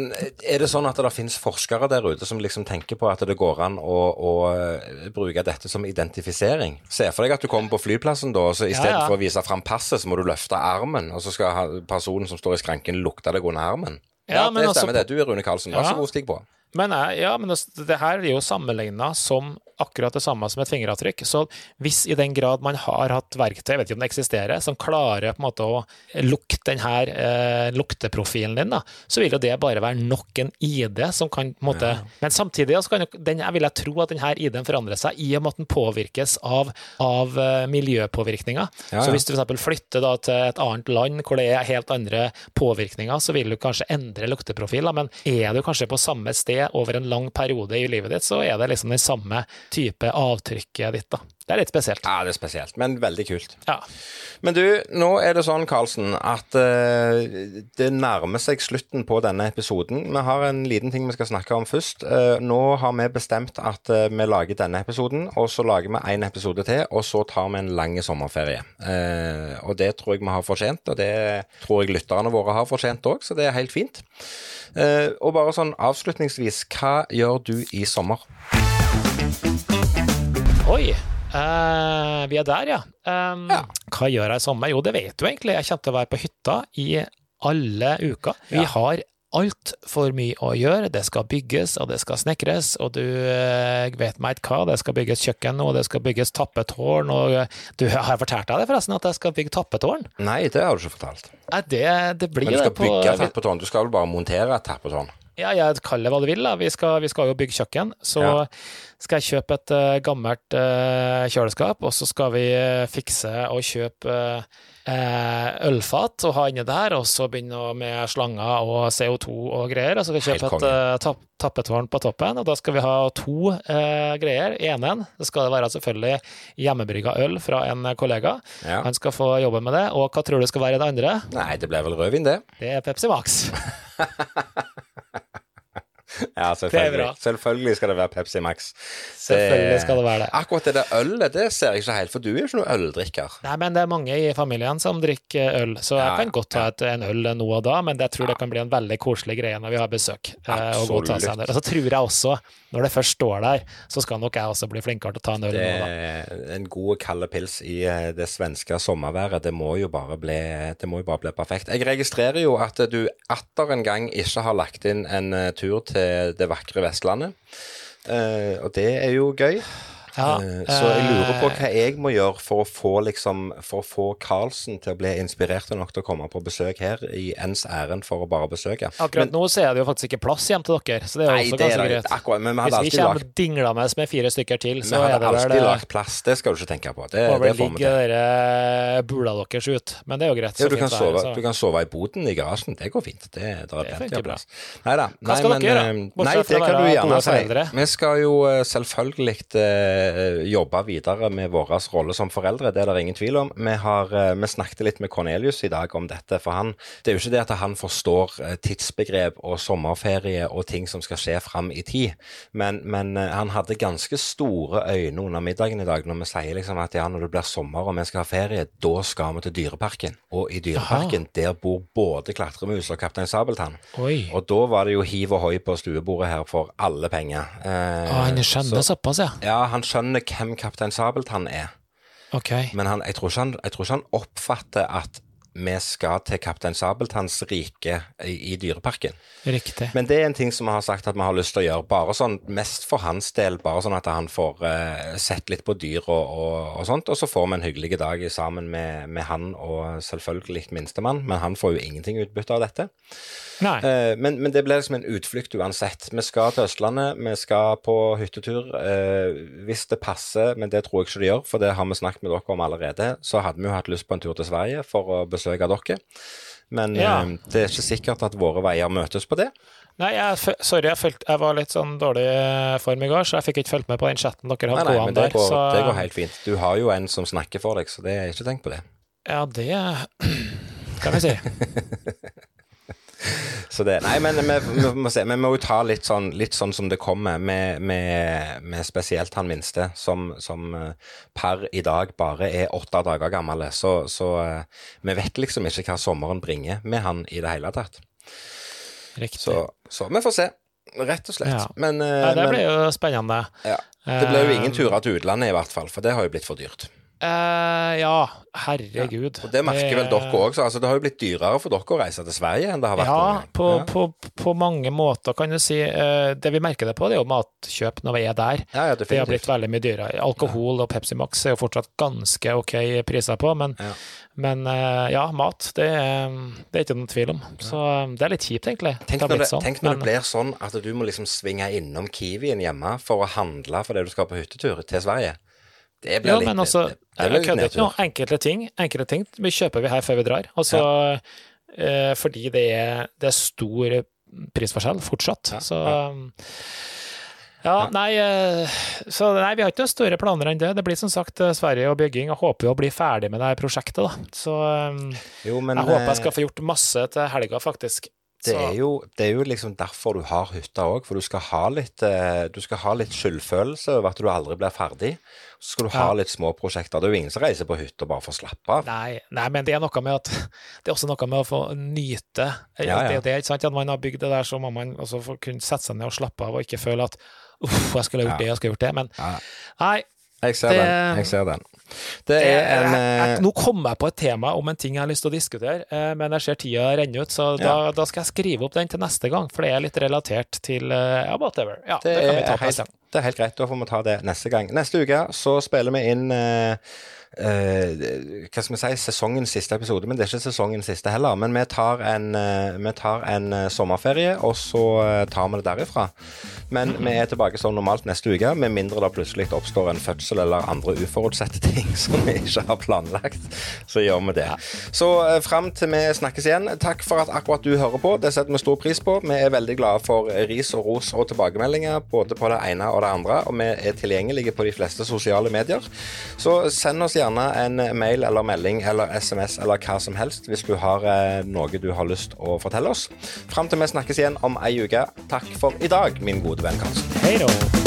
er det sånn at det finnes forskere der ute som liksom tenker på at det går an å, å eh, bruke dette som identifisering? Se for deg at du kommer på flyplassen da, og så i stedet ja. for å vise fram passet, så må du løfte armen, og så skal personen som står i skranken lukte deg under armen. Ja, Ja, men det altså stemmer det. Du er Rune Karlsen. Vær så god, stig på. Men, ja, men det, det her er jo sammenligna som akkurat det samme som et fingeravtrykk. Så hvis i den grad man har hatt verktøy, jeg vet ikke om det eksisterer, som klarer på en måte å lukte denne eh, lukteprofilen din, da, så vil jo det bare være nok en ID som kan på en måte Men samtidig så kan den, jeg vil jeg tro at denne ID-en forandrer seg i og med at den påvirkes av, av eh, miljøpåvirkninger. Ja, Så hvis du f.eks. flytter da til et annet land hvor det er helt andre påvirkninger, så vil du kanskje endre lukteprofiler, men er du kanskje på samme sted over en lang periode i livet ditt, så er det liksom den samme type avtrykket ditt, da. Det er litt spesielt. Ja, det er spesielt, men veldig kult. Ja. Men du, nå er det sånn, Karlsen, at uh, det nærmer seg slutten på denne episoden. Vi har en liten ting vi skal snakke om først. Uh, nå har vi bestemt at uh, vi lager denne episoden, og så lager vi én episode til, og så tar vi en lang sommerferie. Og det tror jeg vi har fortjent, og det tror jeg lytterne våre har fortjent òg, så det er helt fint. Og bare sånn avslutningsvis, hva gjør du i sommer? Oi! Uh, vi er der, ja. Um, Hva gjør jeg i sommer? Jo, det vet du egentlig. Jeg kommer til å være på hytta i alle uker. Vi Ja. har altfor mye å gjøre. Det skal bygges, og det skal snekres, og du uh, vet meg ikke hva. Det skal bygges kjøkken, og det skal bygges tappetårn, og uh, du har fortalt deg det forresten, at jeg skal bygge tappetårn? Nei, det har du ikke fortalt. Nei, det, det blir Men du skal det på bygge tappetårn. Du skal vel bare montere et tappetårn? Ja, jeg kaller det hva du vil. Vi skal, vi skal jo bygge kjøkken. Så Ja. skal jeg kjøpe et uh, gammelt uh, kjøleskap, og så skal vi uh, fikse og kjøpe ølfat og ha inni der, og så begynne med slanger og CO2 og greier. Og så skal vi kjøpe et tapp, tappetårn på toppen, og da skal vi ha to greier. Enen, det skal det være selvfølgelig hjemmebrygga øl fra en kollega. Ja. Han skal få jobbe med det. Og hva tror du skal være i det andre? Nei, det ble vel rødvin, det. Det er Pepsi Max. Ja, selvfølgelig. Selvfølgelig skal det være Pepsi Max. Selvfølgelig skal det være det. Akkurat det der ølet, det ser jeg ikke helt, for du er jo ikke noen øldrikker. Nei, men det er mange i familien som drikker øl, så jeg Ja, kan godt ta et, en øl nå og da, men jeg tror det kan bli en veldig koselig greie når vi har besøk. Absolutt. og så tror jeg også, når det først står der, så skal nok jeg også bli flinkere til å ta en øl Det nå og da. en god kald pils i eh, det svenske sommerværet. Det må jo bare bli, det må jo bare bli perfekt. Jeg registrerer jo at du atter en gang ikke har lagt inn en eh, tur til det vakre Vestlandet. Uh, og det er jo gøy. Ja, Eh, så jeg lurer på eh, hva jeg må gjøre for å få liksom For å få Karlsen til å bli inspirert nok til å komme på besøk her i ens ærend for å bare besøke. Akkurat nå så er det jo faktisk ikke plass hjem til dere, så det er Nei, også ganske greit. akkurat, men vi Hvis vi kommer lagt, dinglende med fire stykker til, vi så hadde er det vel alltid eh, lagt plass. Det skal du ikke tenke på. Det, det får vi til. dere bula deres ut, men det er jo greit. Ja, du, kan sove, her, du kan sove i boden i garasjen. Det går fint. Det, det er plenty av plass. Nei da. Hva skal Nei, dere gjøre, men, eh, bortsett Nei, det kan du gjerne si. Vi skal jo eh, selvfølgelig eh, jobbe videre med vår rolle som foreldre, det er det ingen tvil om. Vi, har, eh, vi snakket litt med Cornelius i dag om dette, for han, det er jo ikke det at han forstår eh, tidsbegrep og sommerferie og ting som skal skje fram i tid, men, men eh, han hadde ganske store øyne under middagen i dag når vi sier liksom at ja, når det blir sommer og vi skal ha ferie, da skal vi til Dyreparken. Og i Dyreparken, der bor både Klatremus og Kaptein Sabeltann. Oi. Og da var det jo hiv og hoi på stuebordet her for alle penger. Eh, Ah, han skjønner så- såpass, ja. Ja, han skjønner hvem Kaptein Sabeltann er, Okay. men han, jeg, tror han, jeg tror ikke han oppfatter at vi skal til Kaptein Sabeltanns rike i, i Dyreparken. Riktig. Men det er en ting som vi har sagt at vi har lyst til å gjøre, bare sånn mest for hans del, bare sånn at han får uh, sett litt på dyr og, og, og sånt, og så får vi en hyggelig dag sammen med, med han og selvfølgelig minstemann, men han får jo ingenting utbytte av dette. Nei. Uh, men, men det blir liksom en utflukt uansett. Vi skal til Østlandet, vi skal på hyttetur. Uh, hvis det passer, men det tror jeg ikke det gjør, for det har vi snakket med dere om allerede, så hadde vi jo hatt lyst på en tur til Sverige for å besøke dere. Men Ja. eh, det er ikke sikkert at våre veier møtes på det. Nei, jeg, sorry, jeg, følte, jeg var litt sånn dårlig eh, form i går, så jeg fikk ikke fulgt med på den chatten dere hadde gående der. går, så, det går helt fint. Du har jo en som snakker for deg, så det er ikke tenkt på det. Ja, det kan vi si. Så det, nei, men vi, vi må se. Vi må jo ta litt sånn, litt sånn som det kommer, med, med, med spesielt han minste, som, som eh, per i dag bare er åtte dager gammel. Så, så eh, vi vet liksom ikke hva sommeren bringer med han i det hele tatt. Riktig. Så, så vi får se, rett og slett. Ja. Men, eh, Nei, det blir jo spennende. ja, det blir jo ingen turer til utlandet i hvert fall, for det har jo blitt for dyrt. Eh, ja, herregud. Og det merker vel dere òg, altså. Det har jo blitt dyrere for dere å reise til Sverige enn det har vært Ja, på, Ja. på, på mange måter kan du si. Uh, det vi merker det på, det er jo matkjøp når vi er der. Ja, ja, Det har blitt veldig mye dyrere. Alkohol og Pepsi Max er jo fortsatt ganske ok priser på, men Ja. men uh, ja, mat, det, det er ikke noen tvil om. Så det er litt kjipt, egentlig. Tenk når, det, sånn, tenk når det blir sånn at du må liksom svinge innom Kiwien hjemme for å handle for det du skal på hyttetur til Sverige. Det blir Ja, litt men altså, det, det jeg blir litt kødder ikke ting, enkelte ting vi kjøper vi her før vi drar. Altså, eh, fordi det er, det er stor prisforskjell fortsatt. Ja, Så ja. ja, nei, eh, så nei, vi har ikke noen større planer enn det. Det blir som sagt eh, Sverige og bygging. Jeg håper jo å bli ferdig med det her prosjektet, da. Så um, Jo, men jeg håper jeg eh, skal få gjort masse til helga, faktisk. Det er, jo, det er jo liksom derfor du har hytta òg, for du skal ha litt eh, Du skal ha litt skyldfølelse over at du aldri blir ferdig. Så skal du ha Ja. litt små prosjekter. Det er jo ingen som reiser på hytta bare for å slappe av. Nei, nei, men det er noe med at Det er også noe med å få nyte. Ja, ja. Det, det er ikke sant at man har bygd det der, så må man også få kunne sette seg ned og slappe av og ikke føle at uff, jeg skulle ha gjort det, jeg skulle ha gjort det. Men nei, Jeg ser Det- den. Jeg ser den. Det er en jeg, eh, nå kom jeg på et tema om en ting jeg har lyst til å diskutere, eh, men jeg ser tida renner ut, så da, da skal jeg skrive opp den til neste gang, for det er litt relatert til eh, ja, whatever. Ja, det, Det kan vi er, ta helt, det er helt greit. Da får vi ta det neste gang. Neste uke så spiller vi inn eh, eh, hva skal vi si, sesongens siste episode. Men det er ikke sesongens siste heller. Men vi tar en, eh, vi tar en eh, sommerferie, og så eh, tar vi det derifra. Men vi er tilbake som normalt neste uke, med mindre det plutselig oppstår en fødsel eller andre uforutsette ting som vi ikke har planlagt. Så gjør vi det. Så fram til vi snakkes igjen, takk for at akkurat du hører på. Det setter vi stor pris på. Vi er veldig glade for ris og ros og tilbakemeldinger både på det ene og det andre, og vi er tilgjengelige på de fleste sosiale medier. Så send oss gjerne en mail eller melding eller SMS eller hva som helst hvis du har eh, noe du har lyst å fortelle oss. Fram til vi snakkes igjen om ei uke, takk for i dag, min gode venn Karlsen. Hei då!